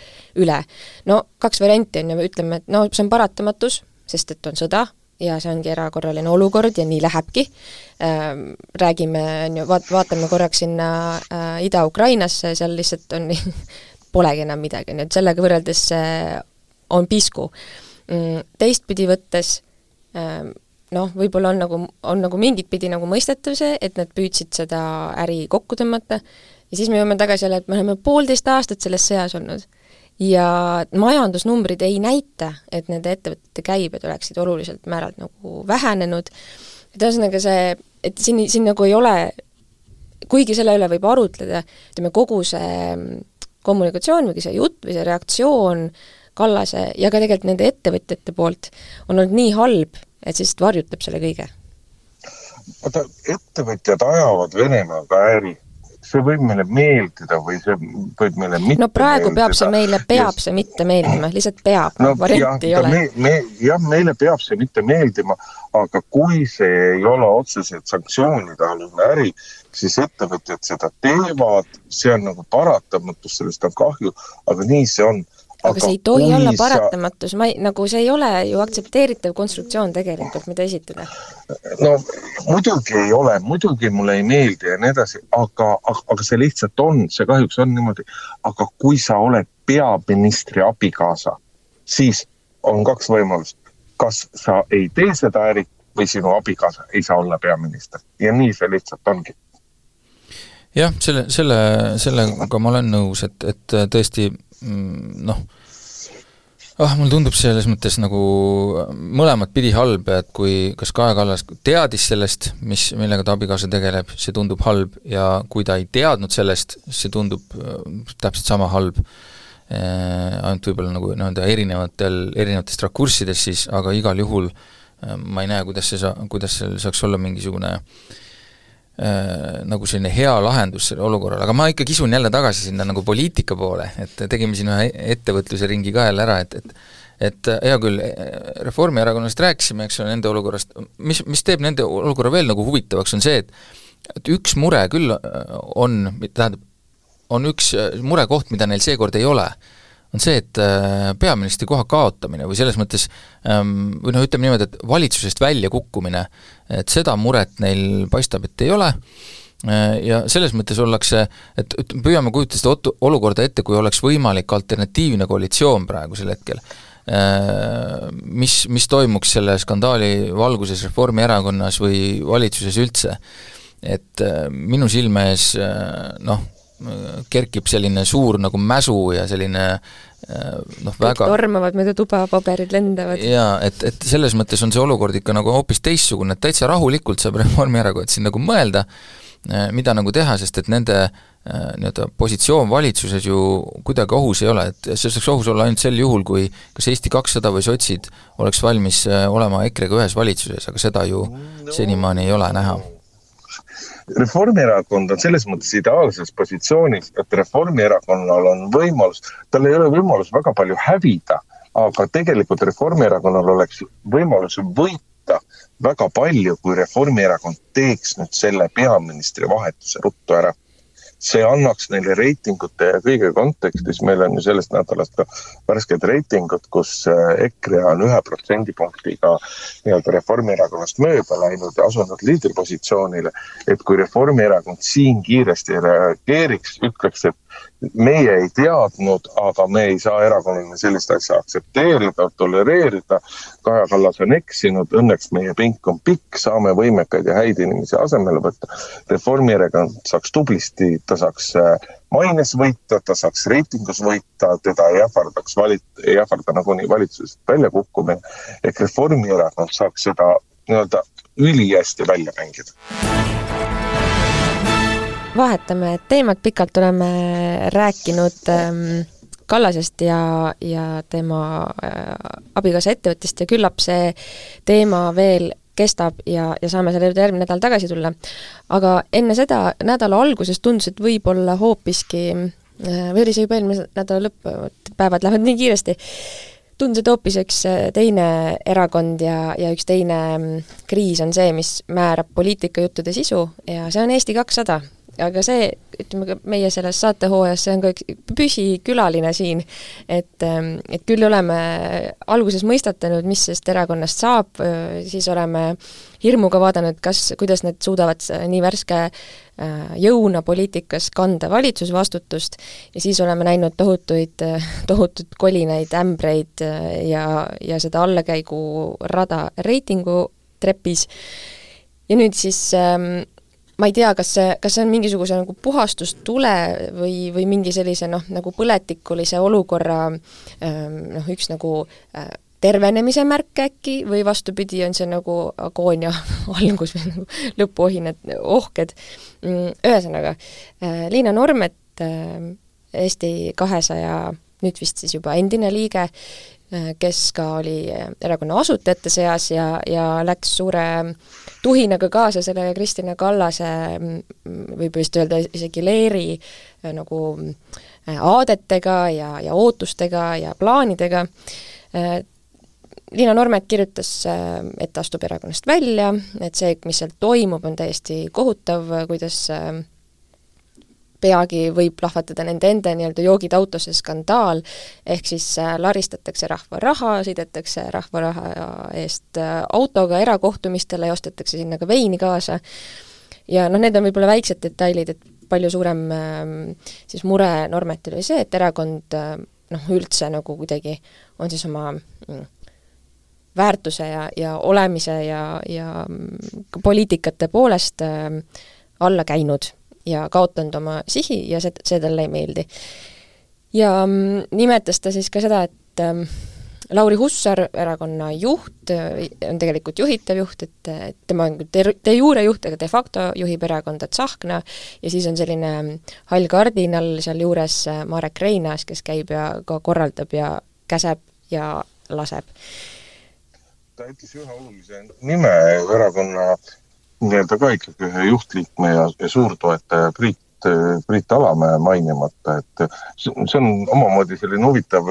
üle. no kaks varianti on ju, ütleme, et no see on paratamatus, sest et on sõda, ja see ongi erakorraline olukord ja nii lähebki ähm,. Räägime, on ju, vaat-, vaatame korraks sinna äh, Ida-Ukrainasse, seal lihtsalt on polegi enam midagi, ju, et sellega võrreldes see on pisku teistpidi võttes ähm, noh, võib-olla on nagu, on nagu mingit pidi nagu mõistetav see, et nad püüdsid seda äri kokku tõmmata. Ja siis me jõuame tagasi jälle, et me oleme poolteist aastat selles sõjas olnud. Ja majandusnumbrid ei näita, et nende ettevõtete käibed oleksid oluliselt määralt nagu vähenenud, et ühesõnaga see, et siin, siin nagu ei ole, kuigi selle üle võib arutleda, ütleme kogu see mm, kommunikatsioon või see jutt või see reaktsioon äh, Kallase ja ka tegelikult nende ettevõtjate poolt on olnud nii halb, et see lihtsalt varjutab selle kõige. vaata, ettevõtjad ajavad Venemaaga äri, see võib meile meeldida või see võib meile mitte no praegu meeldida. peab see meile, peab ja... see mitte meeldima, lihtsalt peab no,, varianti jah, ei ole. Me, me, jah, meile peab see mitte meeldima, aga kui see ei ole otseselt sanktsioonide alune äri, siis ettevõtjad seda teevad, see on nagu paratamatus, sellest on kahju, aga nii see on aga see ei tohi olla paratamatus, ma ei, nagu see ei ole ju aktsepteeritav konstruktsioon tegelikult, mida esitada. no muidugi ei ole, muidugi mulle ei meeldi ja nii edasi, aga, aga see lihtsalt on, see kahjuks on niimoodi. aga kui sa oled peaministri abikaasa, siis on kaks võimalust. kas sa ei tee seda äri või sinu abikaasa ei saa olla peaminister ja nii see lihtsalt ongi jah, selle, selle, sellega ma olen nõus, et, et tõesti noh, ah, mulle tundub selles mõttes nagu mõlemat pidi halb, et kui kas Kaja Kallas teadis sellest, mis, millega ta abikaasa tegeleb, see tundub halb, ja kui ta ei teadnud sellest, see tundub äh, täpselt sama halb. Äh,, ainult võib-olla nagu nii-öelda erinevatel, erinevatest rakurssidest siis, aga igal juhul äh, ma ei näe, kuidas see sa-, kuidas seal saaks olla mingisugune Äh, nagu selline hea lahendus sellele olukorrale, aga ma ikka kisun jälle tagasi sinna nagu poliitika poole, et tegime siin ühe ettevõtluse ringi ka jälle ära, et, et et äh, hea küll, Reformierakonnast rääkisime, eks ole, nende olukorrast, mis, mis teeb nende olukorra veel nagu huvitavaks, on see, et et üks mure küll äh, on, tähendab, on üks murekoht, mida neil seekord ei ole on see, et äh, peaministri koha kaotamine või selles mõttes ähm, või noh, ütleme niimoodi, et valitsusest väljakukkumine, et seda muret neil paistab, et ei ole, äh, ja selles mõttes ollakse, et, et püüame kujutada seda ot-, olukorda ette, kui oleks võimalik alternatiivne koalitsioon praegusel hetkel, äh, mis, mis toimuks selle skandaali valguses Reformierakonnas või valitsuses üldse. et minu silme ees noh, kerkib selline suur nagu mäsu ja selline äh, noh, väga tormavad mööda tuba, paberid lendavad. jaa, et, et selles mõttes on see olukord ikka nagu hoopis teistsugune, et täitsa rahulikult saab Reformierakond siin nagu mõelda, äh, mida nagu teha, sest et nende äh, nii-öelda positsioon valitsuses ju kuidagi ohus ei ole, et see saaks ohus olla ainult sel juhul, kui kas Eesti kakssada või sotsid oleks valmis olema EKRE-ga ühes valitsuses, aga seda ju senimaani ei ole näha Reformierakond on selles mõttes ideaalses positsioonis, et Reformierakonnal on võimalus, tal ei ole võimalus väga palju hävida, aga tegelikult Reformierakonnal oleks võimalus võita väga palju, kui Reformierakond teeks nüüd selle peaministri vahetuse ruttu ära see annaks neile reitingute ja kõige kontekstis, meil on ju sellest nädalast ka värsked reitingud, kus äh, EKRE on ühe protsendipunktiga nii-öelda Reformierakonnast mööda läinud ja asunud liidripositsioonile. et kui Reformierakond siin kiiresti reageeriks, ütleks, et meie ei teadnud, aga me ei saa erakonnana sellist asja aktsepteerida, tolereerida. Kaja Kallas on eksinud, õnneks meie pink on pikk, saame võimekaid ja häid inimesi asemele võtta. Reformierakond saaks tublisti, ta saaks äh, maines võita, ta saaks reitingus võita, teda ei ähvardaks valit-, ei ähvarda nagunii valitsusest väljakukkumine. ehk Reformierakond saaks seda nii-öelda ülihästi välja mängida vahetame teemat, pikalt oleme rääkinud ähm, Kallasest ja, ja tema äh, abikaasa ettevõttest ja küllap see teema veel kestab ja, ja saame selle juurde järgmine nädal tagasi tulla. aga enne seda nädala alguses tundus, et võib-olla hoopiski äh, või oli see juba eelmise nädala lõpp, päevad lähevad nii kiiresti, tundus, et hoopis üks äh, teine erakond ja, ja üks teine mm, kriis on see, mis määrab poliitikajuttude sisu ja see on Eesti kakssada aga see, ütleme ka meie selles saatehooajas, see on ka üks püsikülaline siin, et, ähm, et küll oleme alguses mõistatanud, mis sellest erakonnast saab, siis oleme hirmuga vaadanud, kas, kuidas nad suudavad nii värske äh, jõuna poliitikas kanda valitsusvastutust ja siis oleme näinud tohutuid, tohutuid kolinaid, ämbreid äh, ja, ja seda allakäigurada reitingu trepis. Ja nüüd siis ähm, ma ei tea, kas see, kas see on mingisuguse nagu puhastustule või, või mingi sellise noh, nagu põletikulise olukorra ähm, noh, üks nagu äh, tervenemise märk äkki või vastupidi, on see nagu agoonia algus või nagu lõpuohinad, ohked. Mm, ühesõnaga, äh, Liina Normet, äh, Eesti kahesaja nüüd vist siis juba endine liige, kes ka oli äh, erakonna asutajate seas ja, ja läks suure tuhinaga kaasa selle Kristina Kallase, mm, võib vist öelda isegi Leeri äh, nagu aadetega ja, ja ootustega ja plaanidega. Liina Normet kirjutas, et ta astub erakonnast välja, et see, mis seal toimub, on täiesti kohutav, kuidas peagi võib plahvatada nende enda nii-öelda joogid autosse skandaal, ehk siis äh, laristatakse rahva raha, sõidetakse rahva raha eest äh, autoga erakohtumistele ja ostetakse sinna ka veini kaasa, ja noh, need on võib-olla väiksed detailid, et palju suurem ähm, siis mure Normetil oli see, et erakond äh, noh, üldse nagu kuidagi on siis oma mm, väärtuse ja, ja olemise ja, ja ka poliitikate poolest äh, alla käinud ja kaotanud oma sihi ja see, see talle ei meeldi. ja mm, nimetas ta siis ka seda, et äh, Lauri Hussar, erakonna juht, on tegelikult juhitav juht, et, et tema on de, de jure juht, aga de facto juhib erakonda Tsahkna ja siis on selline hall kardinal sealjuures Marek Reinaas, kes käib ja ka korraldab ja käseb ja laseb. ta ütles ühe olulise nime erakonna nii-öelda ka ikkagi ühe juhtliikme ja, ja suurtoetaja Priit Priit Alamäe mainimata, et see on omamoodi selline huvitav,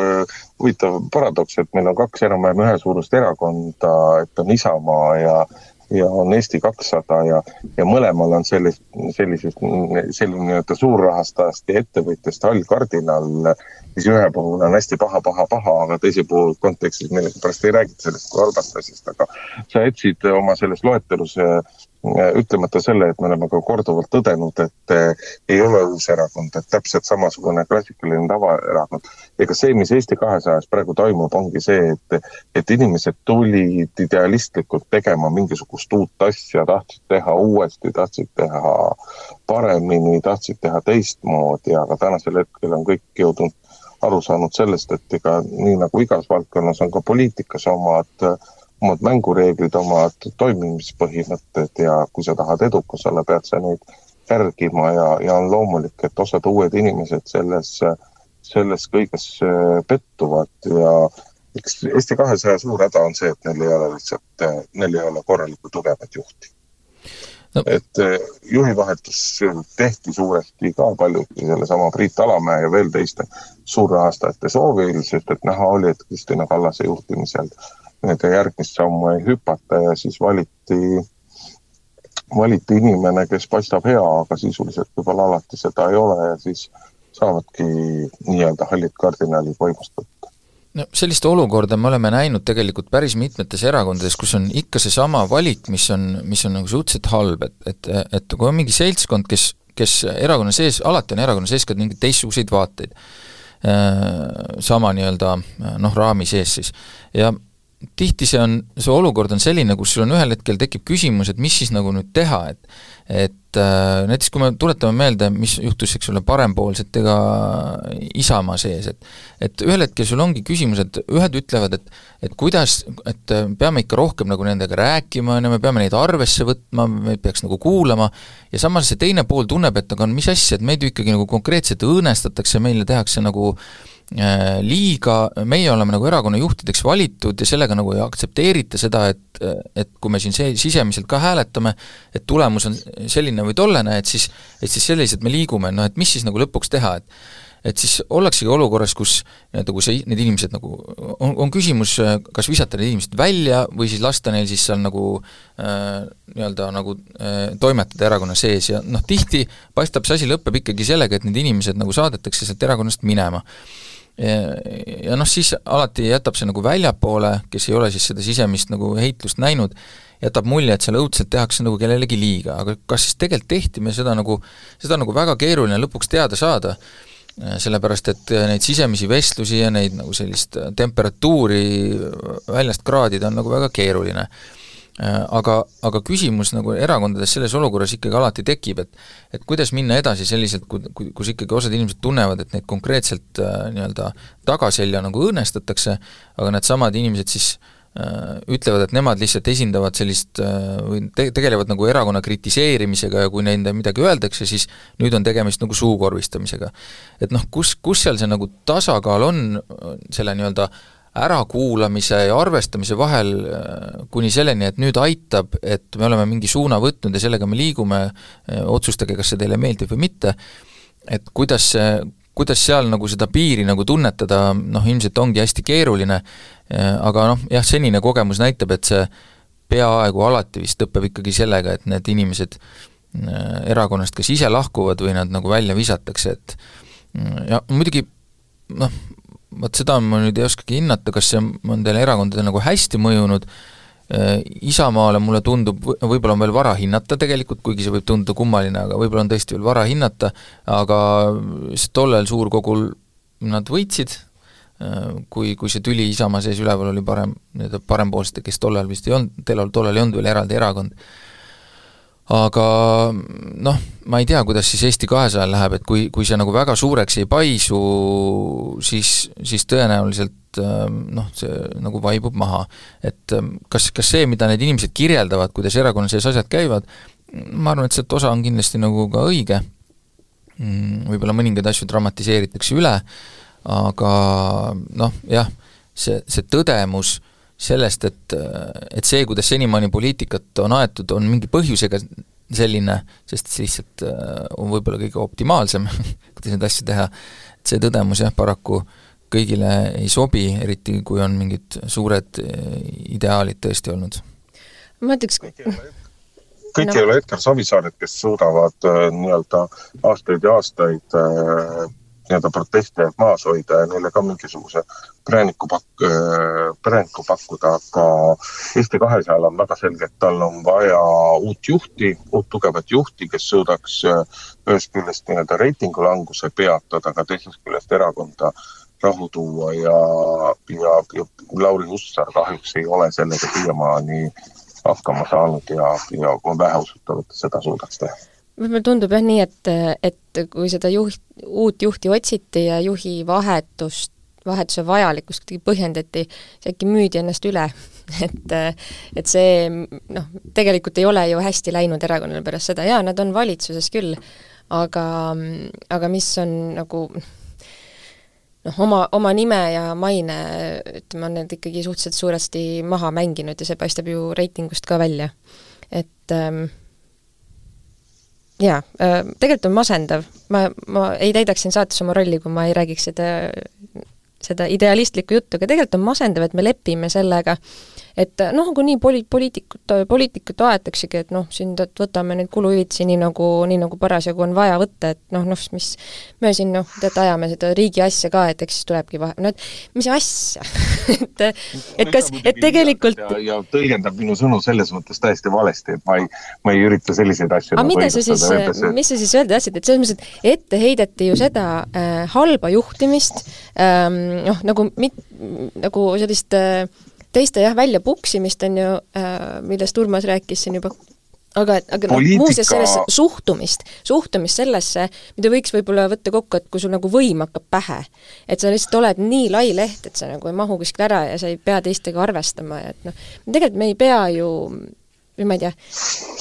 huvitav paradoks, et meil on kaks enam-vähem ühesuurust erakonda, et on Isamaa ja ja on Eesti kakssada ja, ja mõlemal on sellist, sellisest, selline nii-öelda suurrahastajast ja ettevõtjast hall kardinal, mis ühe puhul on hästi paha, paha, paha, aga teise puhul kontekstis millegipärast ei räägita sellest kui halvast asjast, aga sa jätsid oma selles loetelus ütlemata selle, et me oleme ka korduvalt tõdenud, et eh, ei ole uus erakond, et täpselt samasugune klassikaline tavaerakond. ega see, mis Eesti kahesajas praegu toimub, ongi see, et, et inimesed tulid idealistlikult tegema mingisugust uut asja, tahtsid teha uuesti, tahtsid teha paremini, tahtsid teha teistmoodi, aga tänasel hetkel on kõik jõudnud aru saanud sellest, et ega nii nagu igas valdkonnas on ka poliitikas omad äh, omad mängureeglid, omad toimimispõhimõtted ja kui sa tahad edukas olla, pead sa neid järgima ja, ja on loomulik, et osad uued inimesed selles, selles kõiges äh, pettuvad ja eks Eesti kahesaja suur häda on see, et neil ei ole lihtsalt, äh, neil ei ole korralikku tugevat juhti. No.. et äh, juhivahetus tehti suuresti ka paljuski sellesama Priit Alamäe ja veel teiste suurrahastajate soovil, sest et näha oli, et Kristina Kallase juhtimisel äh, nende järgmist sammu ei hüpata ja siis valiti, valiti inimene, kes paistab hea, aga sisuliselt võib-olla alati seda ei ole ja siis saavadki nii-öelda hallid kardinalid võimust võtta no sellist olukorda me oleme näinud tegelikult päris mitmetes erakondades, kus on ikka seesama valik, mis on, mis on nagu suhteliselt halb, et, et, et kui on mingi seltskond, kes, kes erakonna sees, alati on erakonna sees ka mingeid teistsuguseid vaateid, äh, sama nii-öelda noh, raami sees siis. ja tihti see on, see olukord on selline, kus sul on ühel hetkel tekib küsimus, et mis siis nagu nüüd teha, et et äh, näiteks kui me tuletame meelde, mis juhtus, eks ole, parempoolsetega Isamaa sees, et et ühel hetkel sul ongi küsimus, et ühed ütlevad, et et kuidas, et peame ikka rohkem nagu nendega rääkima, on ju, me peame neid arvesse võtma, me peaks nagu kuulama, ja samas see teine pool tunneb, et aga mis asja, et meid ju ikkagi nagu konkreetselt õõnestatakse, meile tehakse nagu äh, Äh, liiga, meie oleme nagu erakonna juhtideks valitud ja sellega nagu ei aktsepteerita seda, et, et kui me siin see, sisemiselt ka hääletame, et tulemus on selline või tollene, et siis, et siis selliselt me liigume, noh et mis siis nagu lõpuks teha, et et siis ollaksegi olukorras, kus nii-öelda, kui see, need inimesed nagu, on, on küsimus, kas visata need inimesed välja või siis lasta neil siis seal nagu äh, nii-öelda nagu äh, toimetada erakonna sees. Ja noh, tihti paistab see asi lõpeb ikkagi sellega, et need inimesed nagu saadetakse sealt erakonnast minema ja, noh, siis alati jätab see nagu väljapoole, kes ei ole siis seda sisemist nagu heitlust näinud, jätab mulje, et seal õudselt tehakse nagu kellelegi liiga, aga kas siis tegelikult tehti me seda nagu, seda nagu väga keeruline lõpuks teada saada, sellepärast et neid sisemisi vestlusi ja neid nagu sellist temperatuuri väljast kraadida on nagu väga keeruline aga, aga küsimus nagu erakondades selles olukorras ikkagi alati tekib, et et kuidas minna edasi selliselt, ku-, kus ikkagi osad inimesed tunnevad, et neid konkreetselt äh, nii-öelda tagaselja nagu õõnestatakse, aga needsamad inimesed siis äh, ütlevad, et nemad lihtsalt esindavad sellist äh, või te-, tegelevad nagu erakonna kritiseerimisega ja kui neile midagi öeldakse, siis nüüd on tegemist nagu suukorvistamisega. et noh, kus, kus seal see nagu tasakaal on selle nii-öelda äh, ärakuulamise ja arvestamise vahel äh, kuni selleni, et nüüd aitab, et me oleme mingi suuna võtnud ja sellega me liigume, äh, otsustage, kas see teile meeldib või mitte, et kuidas see, kuidas seal nagu seda piiri nagu tunnetada, noh ilmselt ongi hästi keeruline, äh, aga noh, jah, senine kogemus näitab, et see peaaegu alati vist lõpeb ikkagi sellega, et need inimesed erakonnast kas ise lahkuvad või nad nagu välja visatakse, et ja muidugi noh, vot seda ma nüüd ei oskagi hinnata, kas see on teile erakondadele nagu hästi mõjunud, äh, Isamaale mulle tundub, võib-olla on veel vara hinnata tegelikult, kuigi see võib tunduda kummaline, aga võib-olla on tõesti veel vara hinnata, aga tollel suurkogul nad võitsid, kui, kui see tüli Isamaa sees üleval oli parem, nii-öelda parempoolsete, kes tollal vist ei olnud, tollal, tollal ei olnud veel eraldi erakond, aga noh, ma ei tea, kuidas siis Eesti kahesajal läheb, et kui, kui see nagu väga suureks ei paisu, siis, siis tõenäoliselt noh, see nagu vaibub maha. et kas, kas see, mida need inimesed kirjeldavad, kuidas erakonna sees asjad käivad, ma arvan, et sealt osa on kindlasti nagu ka õige, mm, võib-olla mõningaid asju dramatiseeritakse üle, aga noh, jah, see, see tõdemus sellest, et, et see, kuidas senimaani poliitikat on aetud, on mingi põhjusega selline, sest see lihtsalt äh, on võib-olla kõige optimaalsem, kuidas neid asju teha, et see tõdemus jah, paraku kõigile ei sobi, eriti kui on mingid suured äh, ideaalid tõesti olnud. ma ütleks kõik ei ole Edgar Savisaared, kes suudavad äh, nii-öelda aastaid ja aastaid äh, nii-öelda protestijaid maas hoida ja neile ka mingisuguse prääniku pak-, äh, prääniku pakkuda, aga Eesti kahesajal on väga selge, et tal on vaja uut juhti, uut tugevat juhti, kes suudaks äh, ühest küljest nii-öelda reitingu languse peatada, aga teisest küljest erakonda rahu tuua ja, ja, ja Lauri Hussar kahjuks ei ole sellega siiamaani hakkama saanud ja, ja on väheusutav, et seda suudaks teha mulle tundub jah nii, et, et kui seda juht, uut juhti otsiti ja juhi vahetust, vahetuse vajalikkust kuidagi põhjendati, siis äkki müüdi ennast üle et, et see noh, tegelikult ei ole ju hästi läinud erakonnale pärast seda, jaa, nad on valitsuses küll, aga, aga mis on nagu noh, oma, oma nime ja maine, ütleme, on need ikkagi suhteliselt suuresti maha mänginud ja see paistab ju reitingust ka välja. et ähm, jaa, äh, tegelikult on masendav, ma, ma ei täidaks siin saates oma rolli, kui ma ei räägiks seda, seda idealistlikku juttu, aga tegelikult on masendav, et me lepime sellega, et noh, nagunii poli-, poliitikut, poliitikud aetaksegi, et noh, siin et võtame neid kuluhüvitisi nii nagu, nii nagu parasjagu on vaja võtta, et noh, noh, mis me siin noh, teate, ajame seda riigi asja ka, et eks siis tulebki vahe, no et mis asja et, et kas, et tegelikult ja, ja tõlgendab minu sõnu selles mõttes täiesti valesti, et ma ei, ma ei ürita selliseid asju aga nagu mida sa siis, mis sa siis öelda tahtsid, et selles mõttes, et ette heideti ju seda äh, halba juhtimist ähm,, noh, nagu mit-, nagu sellist äh, teiste jah, väljapuksimist on ju äh,, millest Urmas rääkis siin juba, aga, aga noh, muuseas sellesse suhtumist, suhtumist sellesse, mida võiks võib-olla võtta kokku, et kui sul nagu võim hakkab pähe, et sa lihtsalt oled nii lai leht, et sa nagu ei mahu kuskile ära ja sa ei pea teistega arvestama ja et noh, tegelikult me ei pea ju või ma ei tea.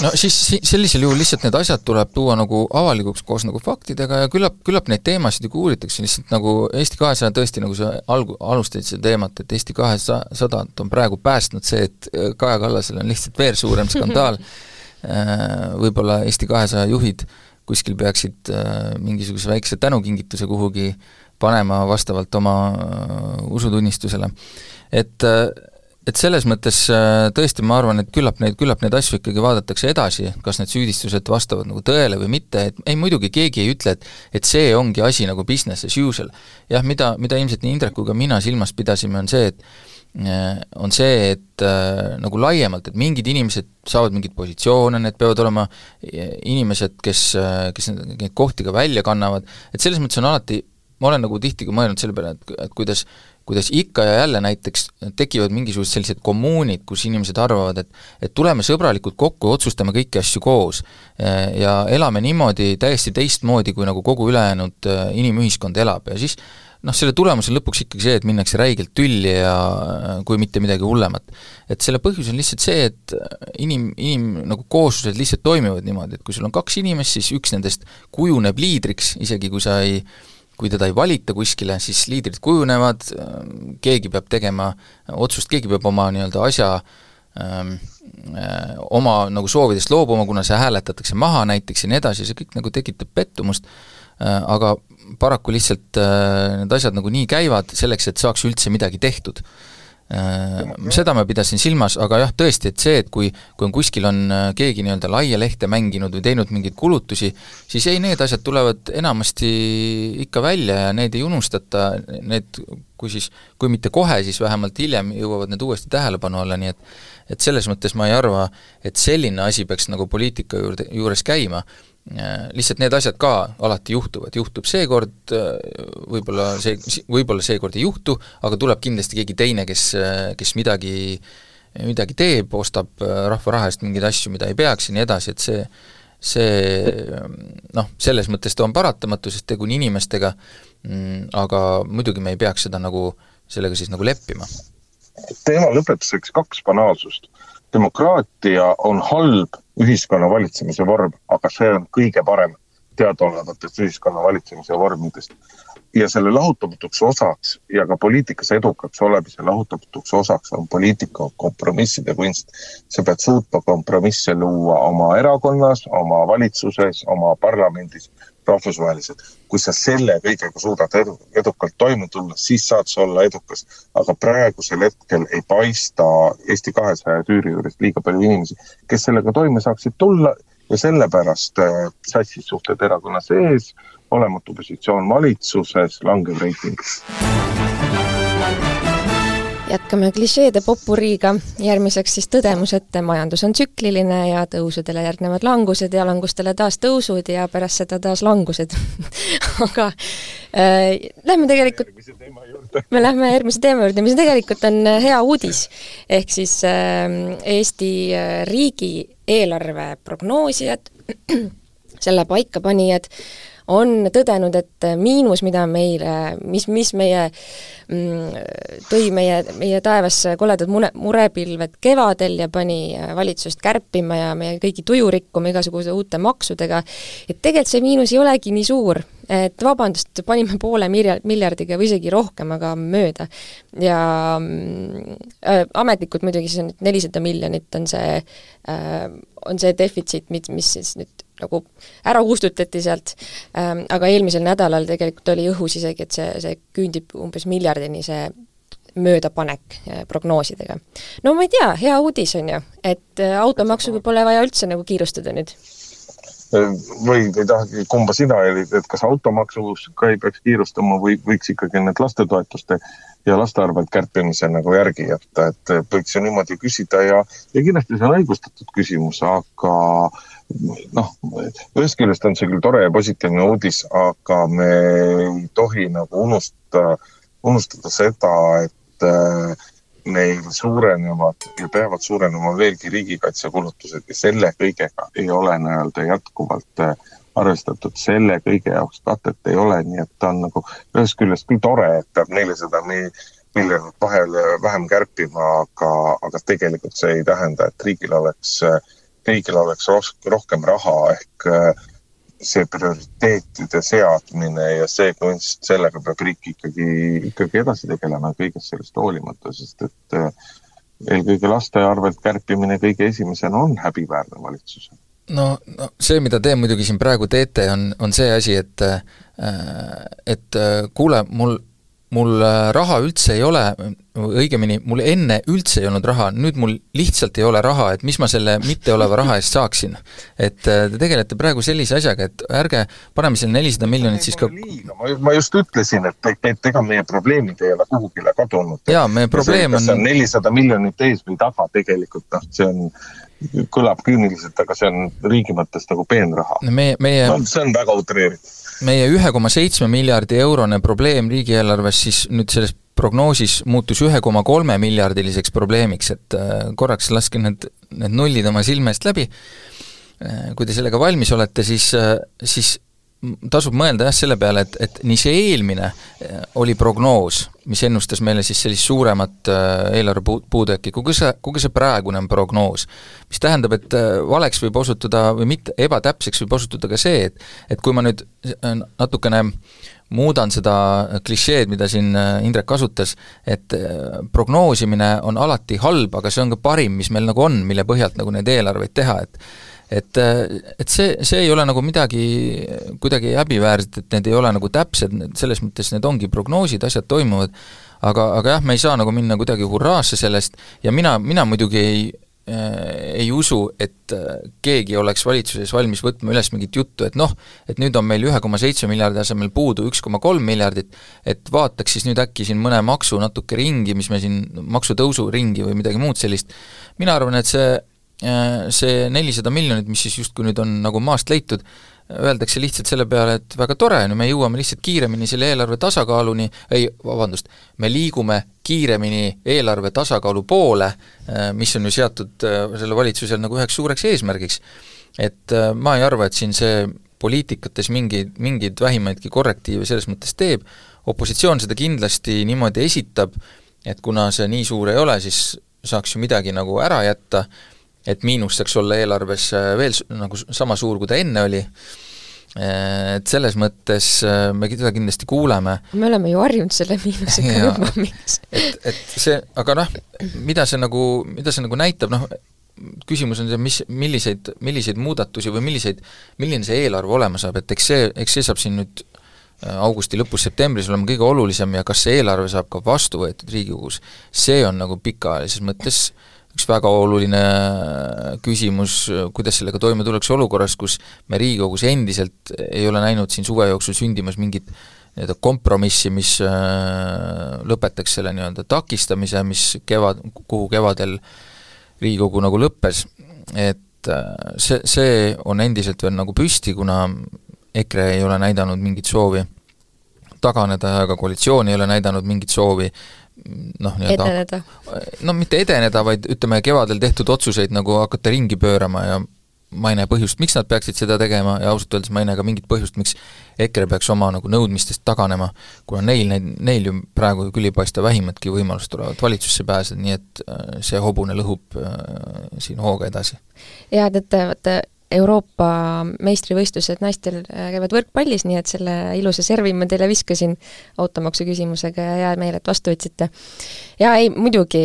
no siis sellisel juhul lihtsalt need asjad tuleb tuua nagu avalikuks koos nagu faktidega ja küllap, küllap neid teemasid ka uuritakse, lihtsalt nagu Eesti kahesaja tõesti, nagu sa algu-, alustasid seda teemat, et Eesti kahesadat on praegu päästnud see, et äh, Kaja Kallasel on lihtsalt veel suurem skandaal äh, võib-olla Eesti kahesaja juhid kuskil peaksid äh, mingisuguse väikse tänukingituse kuhugi panema vastavalt oma usutunnistusele. et et selles mõttes äh, tõesti ma arvan, et küllap neid, küllap neid asju ikkagi vaadatakse edasi, kas need süüdistused vastavad nagu tõele või mitte, et ei muidugi keegi ei ütle, et et see ongi asi nagu business as usual. jah, mida, mida ilmselt nii Indrek kui ka mina silmas pidasime, on see, et äh, on see, et äh, nagu laiemalt, et mingid inimesed saavad mingeid positsioone, need peavad olema äh, inimesed, kes, kes neid kohti ka välja kannavad, et selles mõttes on alati ma olen nagu tihti ka mõelnud selle peale, et, et kuidas kuidas ikka ja jälle näiteks tekivad mingisugused sellised kommuunid, kus inimesed arvavad, et et tuleme sõbralikult kokku ja otsustame kõiki asju koos. ja elame niimoodi täiesti teistmoodi, kui nagu kogu ülejäänud äh, inimühiskond elab ja siis noh, selle tulemus on lõpuks ikkagi see, et minnakse räigelt tülli ja äh, kui mitte midagi hullemat. et selle põhjus on lihtsalt see, et inim, inim nagu kooslused lihtsalt toimivad niimoodi, et kui sul on kaks inimest, siis üks nendest kujuneb liidriks, isegi kui sa ei äh, kui teda ei valita kuskile, siis liidrid kujunevad, keegi peab tegema otsust, keegi peab oma nii-öelda asja ähm, äh, oma nagu soovidest loobuma, kuna see hääletatakse maha näiteks ja nii edasi, see kõik nagu tekitab pettumust äh,, aga paraku lihtsalt äh, need asjad nagu nii käivad, selleks et saaks üldse midagi tehtud seda ma pidasin silmas, aga jah, tõesti, et see, et kui, kui on kuskil on äh, keegi nii-öelda laia lehte mänginud või teinud mingeid kulutusi, siis ei, need asjad tulevad enamasti ikka välja ja need ei unustata, need kui siis, kui mitte kohe, siis vähemalt hiljem jõuavad need uuesti tähelepanu alla, nii et et selles mõttes ma ei arva, et selline asi peaks nagu poliitika juurde, juures käima lihtsalt need asjad ka alati juhtuvad, juhtub seekord, võib-olla see, võib-olla seekord ei juhtu, aga tuleb kindlasti keegi teine, kes, kes midagi, midagi teeb, ostab rahva raha eest mingeid asju, mida ei peaks ja nii edasi, et see see noh, selles mõttes ta on paratamatu, sest tegu on inimestega, mm, aga muidugi me ei peaks seda nagu, sellega siis nagu leppima. teema lõpetuseks kaks banaalsust. demokraatia on halb ühiskonna valitsemise vorm, aga see on kõige parem teadaolevatest ühiskonna valitsemise vormidest. ja selle lahutamatuks osaks ja ka poliitikas edukaks olemise lahutamatuks osaks on poliitika kompromisside kunst. sa pead suutma kompromisse luua oma erakonnas, oma valitsuses, oma parlamendis, rahvusvaheliselt. kui sa selle kõigega suudad edu, edukalt toime tulla, siis saad sa olla edukas. aga praegusel hetkel ei paista Eesti kahesaja tüüri juures liiga palju inimesi, kes sellega toime saaksid tulla ja sellepärast äh, sassis suhted erakonna sees, olematu positsioon valitsuses, langev reiting. Jätkame klišeede popuriiga, järgmiseks siis tõdemus, et majandus on tsükliline ja tõusudele järgnevad langused ja langustele taas tõusud ja pärast seda taas langused. Aga äh, lähme tegelikult, me lähme järgmise teema juurde, mis tegelikult on hea uudis. ehk siis äh, Eesti äh, riigi eelarve prognoosijad, selle paikapanijad, on tõdenud, et miinus, mida meile, mis, mis meie mm, tõi meie, meie taevasse koledad mure, murepilved kevadel ja pani valitsust kärpima ja meie kõigi tuju rikkuma igasuguste uute maksudega, et tegelikult see miinus ei olegi nii suur, et vabandust, panime poole milja-, miljardiga või isegi rohkem, aga mööda. ja äh, ametlikult muidugi siis on nelisada miljonit on see äh,, on see defitsiit, mis, mis siis nüüd nagu ära kustutati sealt ähm,, aga eelmisel nädalal tegelikult oli õhus isegi, et see, see küündib umbes miljardini, see möödapanek äh, prognoosidega. no ma ei tea, hea uudis on ju, et äh, automaksuga pole vaja üldse nagu kiirustada nüüd või ei tahagi, kumba sina olid, et kas automaksuga ei peaks kiirustama või võiks ikkagi need lastetoetuste ja laste arvelt kärpimise nagu järgi jätta, et võiks ju niimoodi küsida ja, ja kindlasti see on õigustatud küsimus, aga noh, ühest küljest on see küll tore ja positiivne uudis, aga me ei tohi nagu unustada, unustada seda, et neil suurenevad ja peavad suurenema veelgi riigikaitsekulutused ja selle kõigega ei ole nii-öelda jätkuvalt äh, arvestatud, selle kõige jaoks katet ei ole, nii et ta on nagu ühest küljest küll tore, et peab nelisada miljonit vahele vähem kärpima, aga, aga tegelikult see ei tähenda, et riigil oleks, riigil oleks rohkem raha ehk äh, see prioriteetide seadmine ja see kunst, sellega peab riik ikkagi, ikkagi edasi tegelema kõigest sellest hoolimata, sest et äh, eelkõige laste arvelt kärpimine kõige esimesena on häbiväärne valitsusele no, no see, mida te muidugi siin praegu teete, on, on see asi, et äh, et kuule, mul mul äh, raha üldse ei ole, õigemini, mul enne üldse ei olnud raha, nüüd mul lihtsalt ei ole raha, et mis ma selle mitteoleva raha eest saaksin. et äh, te tegelete praegu sellise asjaga, et ärge paneme selle nelisada miljonit siis ka ma, ma just ütlesin, et, et ega meie probleemid ei ole kuhugile kadunud. jaa, meie probleem on nelisada miljonit ees või taga tegelikult, noh, see on kõlab küüniliselt, aga see on riigi mõttes nagu peenraha. meie, meie no, see on väga utreeritud meie ühe koma seitsme miljardi eurone probleem riigieelarves siis nüüd selles prognoosis muutus ühe koma kolme miljardiliseks probleemiks, et äh, korraks laske need, need nullid oma silme eest läbi, äh, kui te sellega valmis olete, siis, äh, siis tasub mõelda jah, selle peale, et, et nii see eelmine äh, oli prognoos, mis ennustas meile siis sellist suuremat äh, eelarve puu-, puudujääki, kui ka see, kui ka see praegune on prognoos. mis tähendab, et äh, valeks võib osutuda või mitte, ebatäpseks võib osutuda ka see, et et kui ma nüüd natukene muudan seda klišeed, mida siin Indrek kasutas, et prognoosimine on alati halb, aga see on ka parim, mis meil nagu on, mille põhjalt nagu neid eelarveid teha, et et, et see, see ei ole nagu midagi kuidagi häbiväärset, et need ei ole nagu täpsed, selles mõttes need ongi prognoosid, asjad toimuvad, aga, aga jah, me ei saa nagu minna kuidagi hurraasse sellest ja mina, mina muidugi ei äh, ei usu, et äh, keegi oleks valitsuses valmis võtma üles mingit juttu, et noh, et nüüd on meil ühe koma seitsme miljardi asemel puudu üks koma kolm miljardit, et vaataks siis nüüd äkki siin mõne maksu natuke ringi, mis me siin, maksutõusu ringi või midagi muud sellist, mina arvan, et see see nelisada miljonit, mis siis justkui nüüd on nagu maast leitud, öeldakse lihtsalt selle peale, et väga tore, no me jõuame lihtsalt kiiremini selle eelarve tasakaaluni, ei, vabandust, me liigume kiiremini eelarve tasakaalu poole, äh, mis on ju seatud äh, selle valitsusel nagu üheks suureks eesmärgiks. et äh, ma ei arva, et siin see poliitikates mingeid, mingeid vähimaidki korrektiive selles mõttes teeb, opositsioon seda kindlasti niimoodi esitab, et kuna see nii suur ei ole, siis saaks ju midagi nagu ära jätta, et miinus saaks olla eelarves äh, veel nagu sama suur, kui ta enne oli, äh, et selles mõttes äh, me seda kindlasti kuuleme. me oleme ju harjunud selle miinusega juba, miks? et, et see, aga noh, mida see nagu, mida see nagu näitab, noh, küsimus on see, mis, milliseid, milliseid muudatusi või milliseid, milline see eelarve olema saab, et eks see, eks see saab siin nüüd augusti lõpus, septembris olema kõige olulisem ja kas see eelarve saab ka vastu võetud Riigikogus, see on nagu pikaajalises mõttes äh, üks väga oluline küsimus, kuidas sellega toime tullakse olukorras, kus me Riigikogus endiselt ei ole näinud siin suve jooksul sündimas mingit nii-öelda kompromissi, mis äh, lõpetaks selle nii-öelda takistamise, mis kevad, kuhu kevadel Riigikogu nagu lõppes, et äh, see, see on endiselt veel nagu püsti, kuna EKRE ei ole näidanud mingit soovi taganeda ja ka koalitsioon ei ole näidanud mingit soovi noh, nii-öelda no mitte edeneda, vaid ütleme, kevadel tehtud otsuseid nagu hakata ringi pöörama ja ma ei näe põhjust, miks nad peaksid seda tegema ja ausalt öeldes ma ei näe ka mingit põhjust, miks EKRE peaks oma nagu nõudmistest taganema, kuna neil, neid, neil ju praegu küll ei paista vähimatki võimalust tulevat valitsusse pääseda, nii et äh, see hobune lõhub äh, siin hooga edasi. jaa, teate, vaata Euroopa meistrivõistlused naistel äh, käivad võrkpallis, nii et selle ilusa servi ma teile viskasin automaksu küsimusega ja hea meel, et vastu võtsite. jaa, ei, muidugi,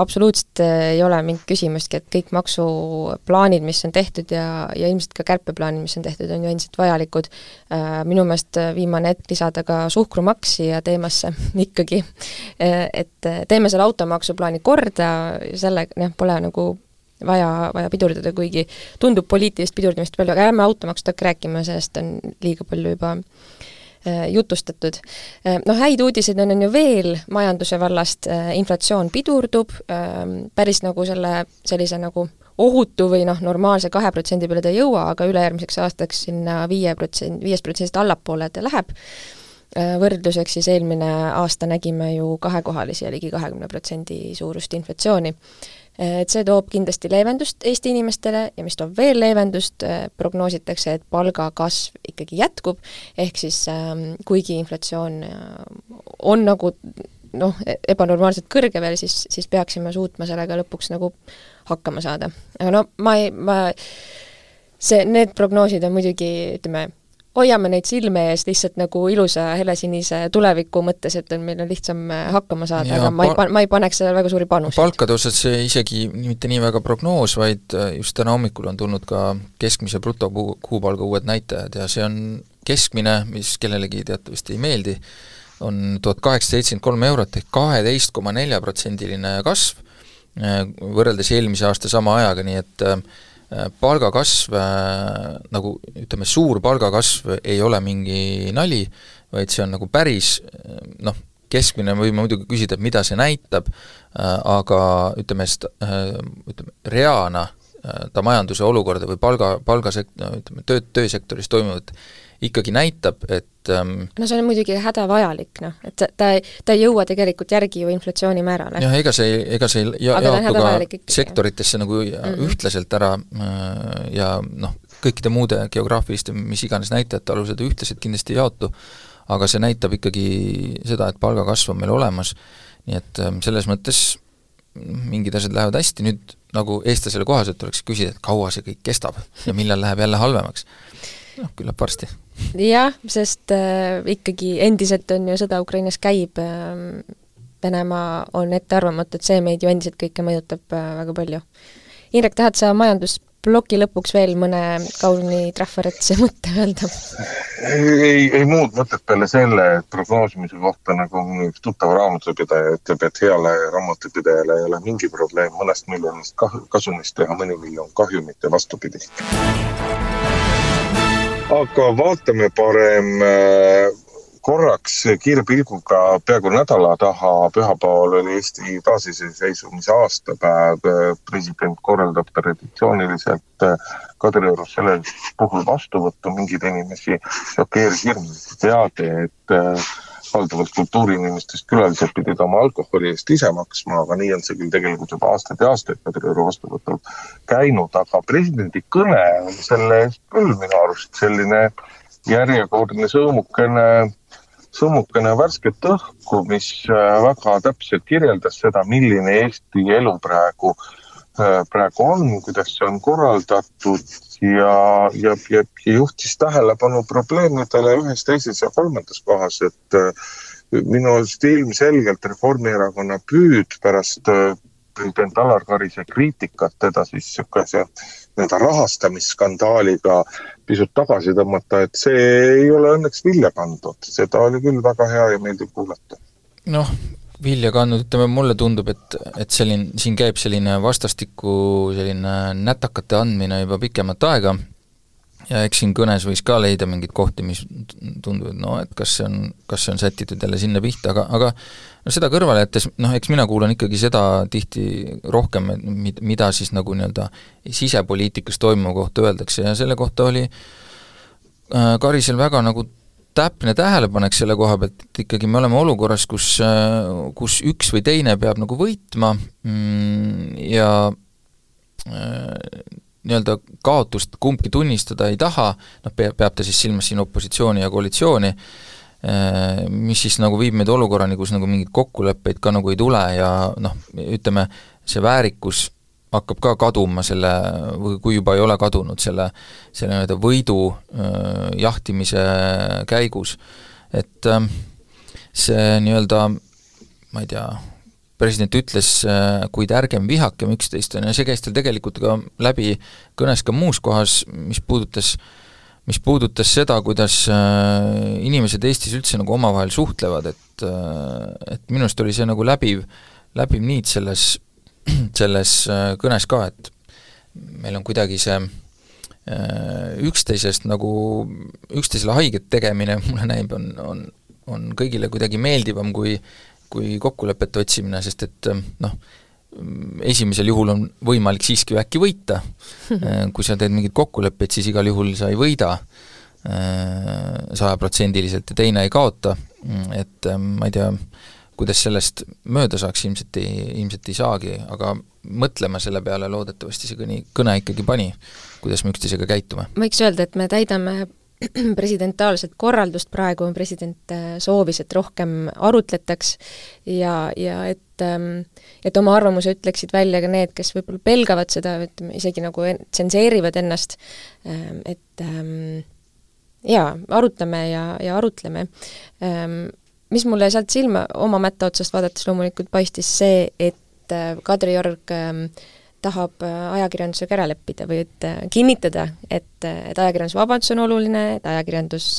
absoluutselt äh, ei ole mingit küsimustki, et kõik maksuplaanid, mis on tehtud ja, ja ilmselt ka kärpeplaanid, mis on tehtud, on ju endiselt vajalikud. Äh, minu meelest viimane hetk lisada ka suhkrumaks siia teemasse ikkagi, et teeme selle automaksuplaani korda, selle, noh, pole nagu vaja, vaja pidurdada, kuigi tundub poliitilist pidurdamist palju, aga ärme automaksust hakka rääkima, sellest on liiga palju juba äh, jutustatud. Äh, noh, häid uudiseid on, on ju veel majanduse vallast, äh, inflatsioon pidurdub, päris nagu selle, sellise nagu ohutu või noh, normaalse kahe protsendi peale ta ei jõua, aga ülejärgmiseks aastaks sinna viie protsent, viiest protsendist allapoole ta läheb, võrdluseks siis eelmine aasta nägime ju kahekohalisi ja ligi kahekümne protsendi suurust inflatsiooni et see toob kindlasti leevendust Eesti inimestele ja mis toob veel leevendust, äh, prognoositakse, et palgakasv ikkagi jätkub, ehk siis ähm, kuigi inflatsioon äh, on nagu noh, ebanormaalselt kõrge veel, siis, siis peaksime suutma sellega lõpuks nagu hakkama saada. aga no ma ei, ma see, need prognoosid on muidugi, ütleme, hoiame neid silme ees lihtsalt nagu ilusa helesinise tuleviku mõttes, et on, meil on lihtsam äh, hakkama saada, aga ma ei pa-, ma ei paneks sellele väga suuri panuseid. palkade osas see isegi mitte nii väga prognoos, vaid äh, just täna hommikul on tulnud ka keskmise brutokuupalga uued näitajad ja see on keskmine, mis kellelegi teatavasti ei meeldi, on tuhat kaheksasada seitsekümmend kolm eurot ehk kaheteist koma nelja protsendiline kasv, äh, võrreldes eelmise aasta sama ajaga, nii et Äh, palgakasv, äh, nagu ütleme, suur palgakasv ei ole mingi nali, vaid see on nagu päris noh, keskmine võime muidugi küsida, et mida see näitab, äh, aga ütleme, ütleme, reana ta majanduse olukorda või palga, palgasek-, ütleme, töö, töösektoris toimuvat ikkagi näitab, et ähm, no see on muidugi hädavajalik, noh, et ta, ta ei, jõua tegelikult järgi ju inflatsioonimäärale. jah, ega see, ega see ei ja, jaotu ka sektoritesse nagu mm -hmm. ühtlaselt ära äh, ja noh, kõikide muude geograafiliste mis iganes näitajate alusel ta ühtlaselt kindlasti ei jaotu, aga see näitab ikkagi seda, et palgakasv on meil olemas, nii et ähm, selles mõttes mingid asjad lähevad hästi, nüüd nagu eestlasele kohaselt tuleks küsida, et kaua see kõik kestab ja millal läheb jälle halvemaks. noh, küllap varsti jah, sest äh, ikkagi endiselt on ju sõda Ukrainas käib äh,, Venemaa on ettearvamatu, et see meid ju endiselt kõike mõjutab äh, väga palju. Indrek, tahad sa majandusploki lõpuks veel mõne kauni trafaretse mõtte öelda? ei, ei muud mõtet peale selle, et prognoosimise kohta nagu üks tuttav raamatupidaja ütleb, et heale raamatupidajale ei ole mingi probleem mõnest miljonist kasumist teha mõni miljon kahjumit ja vastupidi aga vaatame parem, äh, korraks kiire pilguga peaaegu nädala taha, pühapäeval oli Eesti taasiseseisvumise aastapäev, president korraldab traditsiooniliselt Kadriorus sellel puhul vastuvõttu, mingeid inimesi šokeeris hirmsasti teade, et valdavalt kultuuriinimestest külalised pidid oma alkoholi eest ise maksma, aga nii on see küll tegelikult juba aastaid ja aastaid Kadrioru vastuvõtul käinud, aga presidendi kõne oli selle eest küll minu arust selline järjekordne sõõmukene, sõõmukene värsket õhku, mis äh, väga täpselt kirjeldas seda, milline Eesti elu praegu, äh, praegu on, kuidas see on korraldatud ja, ja, ja, ja juhtis tähelepanu probleemidele ühes, teises ja kolmandas kohas, et äh, minu arust ilmselgelt Reformierakonna püüd pärast äh, president Alar Karise kriitikat teda siis niisuguse nii-öelda rahastamisskandaaliga pisut tagasi tõmmata, et see ei ole õnneks vilja kandnud, seda oli küll väga hea ja meeldiv kuulata. noh, vilja kandnud, ütleme mulle tundub, et, et selline, siin käib selline vastastikku selline nätakate andmine juba pikemat aega. Ja eks siin kõnes võis ka leida mingeid kohti, mis tunduvad no et kas see on, kas see on sätitud jälle sinna pihta, aga, aga no seda kõrvale jättes, noh eks mina kuulan ikkagi seda tihti rohkem, mid-, mida siis nagu nii-öelda sisepoliitikas toimuva kohta öeldakse ja selle kohta oli äh, Karisel väga nagu täpne tähelepanek selle koha pealt, et ikkagi me oleme olukorras, kus, kus üks või teine peab nagu võitma mm, ja äh, nii-öelda kaotust kumbki tunnistada ei taha, noh, peab, peab ta siis silmas siin opositsiooni ja koalitsiooni, äh, mis siis nagu viib meid olukorrani, kus nagu mingeid kokkuleppeid ka nagu ei tule ja noh, ütleme, see väärikus hakkab ka kaduma selle, või kui juba ei ole kadunud, selle, selle nii-öelda võidu jahtimise käigus. et see nii-öelda, ma ei tea, president ütles, kuid ärgem vihakem üksteist, on ju, see käis tal tegelikult ka läbi kõnes ka muus kohas, mis puudutas mis puudutas seda, kuidas inimesed Eestis üldse nagu omavahel suhtlevad, et et minu arust oli see nagu läbiv, läbiv niit selles selles äh, kõnes ka, et meil on kuidagi see äh, üksteisest nagu, üksteisele haiget tegemine, mulle näib, on, on, on kõigile kuidagi meeldivam kui kui kokkulepete otsimine, sest et äh, noh, esimesel juhul on võimalik siiski äkki võita, kui sa teed mingeid kokkuleppeid, siis igal juhul sa ei võida sajaprotsendiliselt ja teine ei kaota, et ma ei tea, kuidas sellest mööda saaks, ilmselt ei, ilmselt ei saagi, aga mõtlema selle peale loodetavasti see kõni, kõne ikkagi pani, kuidas me üksteisega käitume. võiks öelda, et me täidame presidentaalset korraldust praegu, president äh, soovis, et rohkem arutletaks ja, ja et ähm, et oma arvamuse ütleksid välja ka need, kes võib-olla pelgavad seda, ütleme isegi nagu tsenseerivad ennast, ähm, et ähm, jaa, arutame ja, ja arutleme mis mulle sealt silma oma mätta otsast vaadates loomulikult paistis see, et äh, Kadriorg ähm, tahab äh, ajakirjandusega ära leppida või et äh, kinnitada, et, et ajakirjandusvabadus on oluline, et ajakirjandus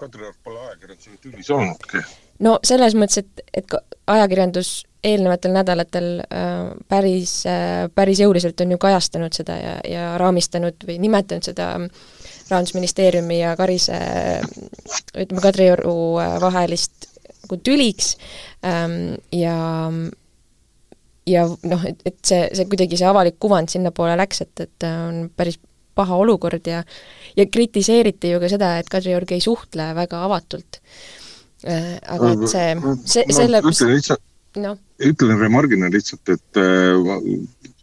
Kadriorg pole ajakirjandusega tülis olnudki. no selles mõttes, et, et ajakirjandus eelnevatel nädalatel päris päris jõuliselt on ju kajastanud seda ja, ja raamistanud või nimetanud seda äh, Rahandusministeeriumi ja Karise ütleme, Kadrioru äh, vahelist nagu tüliks ähm, ja ja noh, et, et see, see kuidagi, see avalik kuvand sinnapoole läks, et, et on päris paha olukord ja ja kritiseeriti ju ka seda, et Kadriorg ei suhtle väga avatult äh,. Aga et see, see, selle no, ütlen lihtsalt no., ütlen remargina lihtsalt, et äh,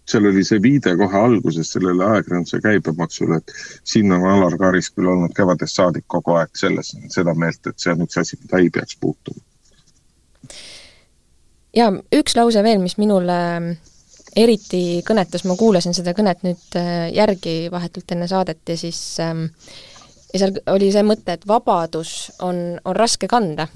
seal oli see viide kohe alguses sellele ajakirjanduse käibemaksule, et siin on Alar Karis küll olnud kevadest saadik kogu aeg selles, seda meelt, et see on üks asi, mida ei peaks puutuma. ja üks lause veel, mis minule ähm, eriti kõnetas, ma kuulasin seda kõnet nüüd äh, järgi vahetult enne saadet ja siis ähm, ja seal oli see mõte, et vabadus on, on raske kanda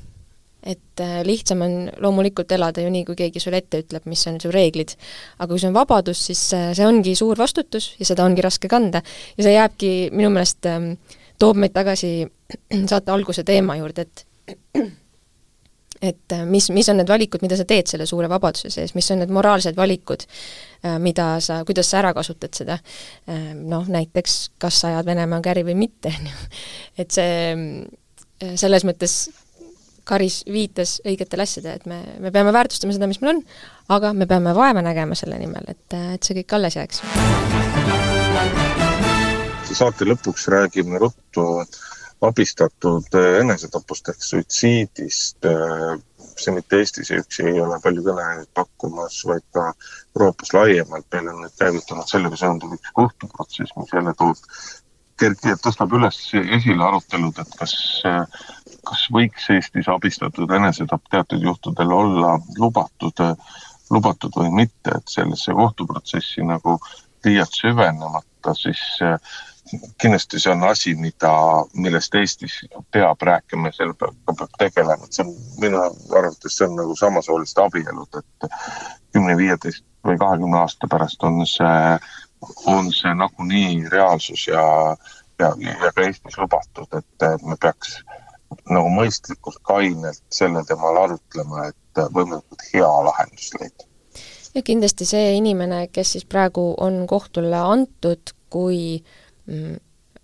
et äh, lihtsam on loomulikult elada ju nii, kui keegi sulle ette ütleb, mis on su reeglid. aga kui see on vabadus, siis äh, see ongi suur vastutus ja seda ongi raske kanda. ja see jääbki minu meelest, ähm, toob meid tagasi saate alguse teema juurde, et et äh, mis, mis on need valikud, mida sa teed selle suure vabaduse sees, mis on need moraalsed valikud, mida sa, kuidas sa ära kasutad seda. Noh, näiteks kas sa ajad Venemaaga äri või mitte, on ju. et see, selles mõttes Karis viitas õigetele asjadele, et me, me peame väärtustama seda, mis meil on, aga me peame vaeva nägema selle nimel, et, et see kõik alles jääks. saate lõpuks räägime ruttu abistatud enesetapust ehk suitsiidist see mitte Eestis üksi ei ole palju kõneainet pakkumas, vaid ka Euroopas laiemalt. meil on nüüd käivitunud sellega seonduv üks kohtuprotsess, mis jälle toob, tõstab üles esile arutelud, et kas, kas võiks Eestis abistatud enesetapp teatud juhtudel olla lubatud, lubatud või mitte, et sellesse kohtuprotsessi nagu liialt süvenemata, siis kindlasti see on asi, mida, millest Eestis peab rääkima ja sellega peab tegelema, et see on minu arvates, see on nagu samasooliste abielud, et kümne, viieteist või kahekümne aasta pärast on see, on see nagunii reaalsus ja, ja, ja ka Eestis lubatud, et me peaks nagu mõistlikult kainelt selle teemal arutlema, et võimalikult hea lahendus leida. ja kindlasti see inimene, kes siis praegu on kohtule antud, kui Mm,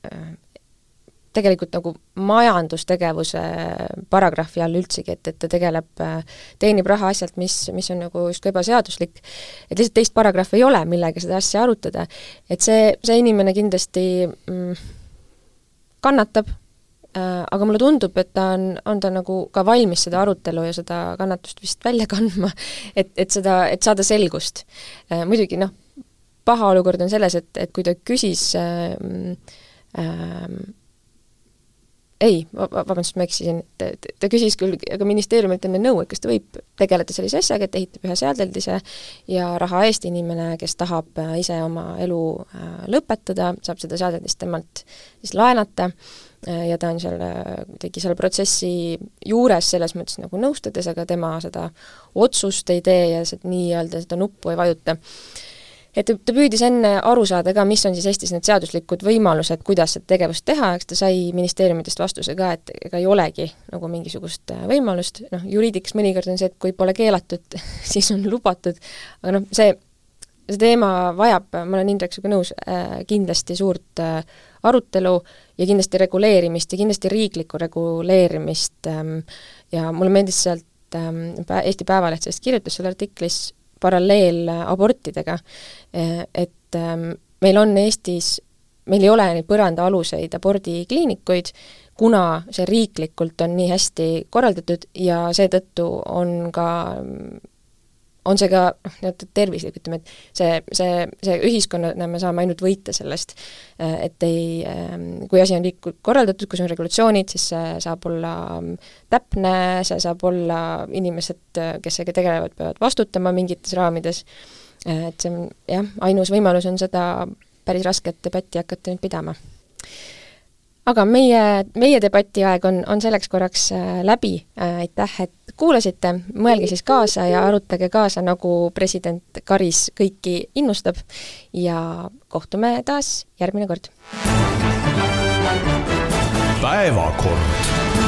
äh, tegelikult nagu majandustegevuse paragrahvi all üldsegi, et, et ta tegeleb, äh, teenib raha asjalt, mis, mis on nagu justkui ebaseaduslik, et lihtsalt teist paragrahvi ei ole, millega seda asja arutada. et see, see inimene kindlasti mm, kannatab aga mulle tundub, et ta on, on ta nagu ka valmis seda arutelu ja seda kannatust vist välja kandma, et, et seda, et saada selgust äh,. muidugi noh, paha olukord on selles, et, et kui ta küsis äh, äh, ei, vabandust, ma eksisin, ta, ta küsis küll ka ministeeriumilt enne nõu, et kas ta võib tegeleda sellise asjaga, et ehitab ühe seadeldise ja raha eest inimene, kes tahab äh, ise oma elu äh, lõpetada, saab seda seadeldist temalt siis laenata äh, ja ta on seal kuidagi selle protsessi juures selles mõttes nagu nõustades, aga tema seda otsust ei tee ja nii-öelda seda nuppu ei vajuta. Et ta püüdis enne aru saada ka, mis on siis Eestis need seaduslikud võimalused, kuidas seda tegevust teha, eks ta sai ministeeriumidest vastuse ka, et ega ei olegi nagu mingisugust äh, võimalust, noh, juriidikas mõnikord on see, et kui pole keelatud, siis on lubatud, aga noh, see, see teema vajab, ma olen Indrek sinuga nõus äh,, kindlasti suurt äh, arutelu ja kindlasti reguleerimist ja kindlasti riiklikku reguleerimist ähm, ja mulle meeldis sealt ähm, Eesti Päevaleht sellest kirjutas seal artiklis paralleel abortidega, et ähm, meil on Eestis, meil ei ole neid põrandaaluseid abordikliinikuid, kuna see riiklikult on nii hästi korraldatud ja seetõttu on ka on see ka noh, nii-öelda tervislik, ütleme, et see, see, see ühiskonnana me saame ainult võita sellest, et ei, ähm, kui asi on riiklikult korraldatud, kus on regulatsioonid, siis see saab olla ähm, täpne, see saab olla, inimesed, kes sellega tegelevad, peavad vastutama mingites raamides, et see on jah, ainus võimalus on seda päris rasket debatti hakata nüüd pidama aga meie, meie debati aeg on, on selleks korraks äh, läbi, äh, aitäh, et kuulasite, mõelge siis kaasa ja arutage kaasa, nagu president Karis kõiki innustab. Ja kohtume taas järgmine kord. päevakord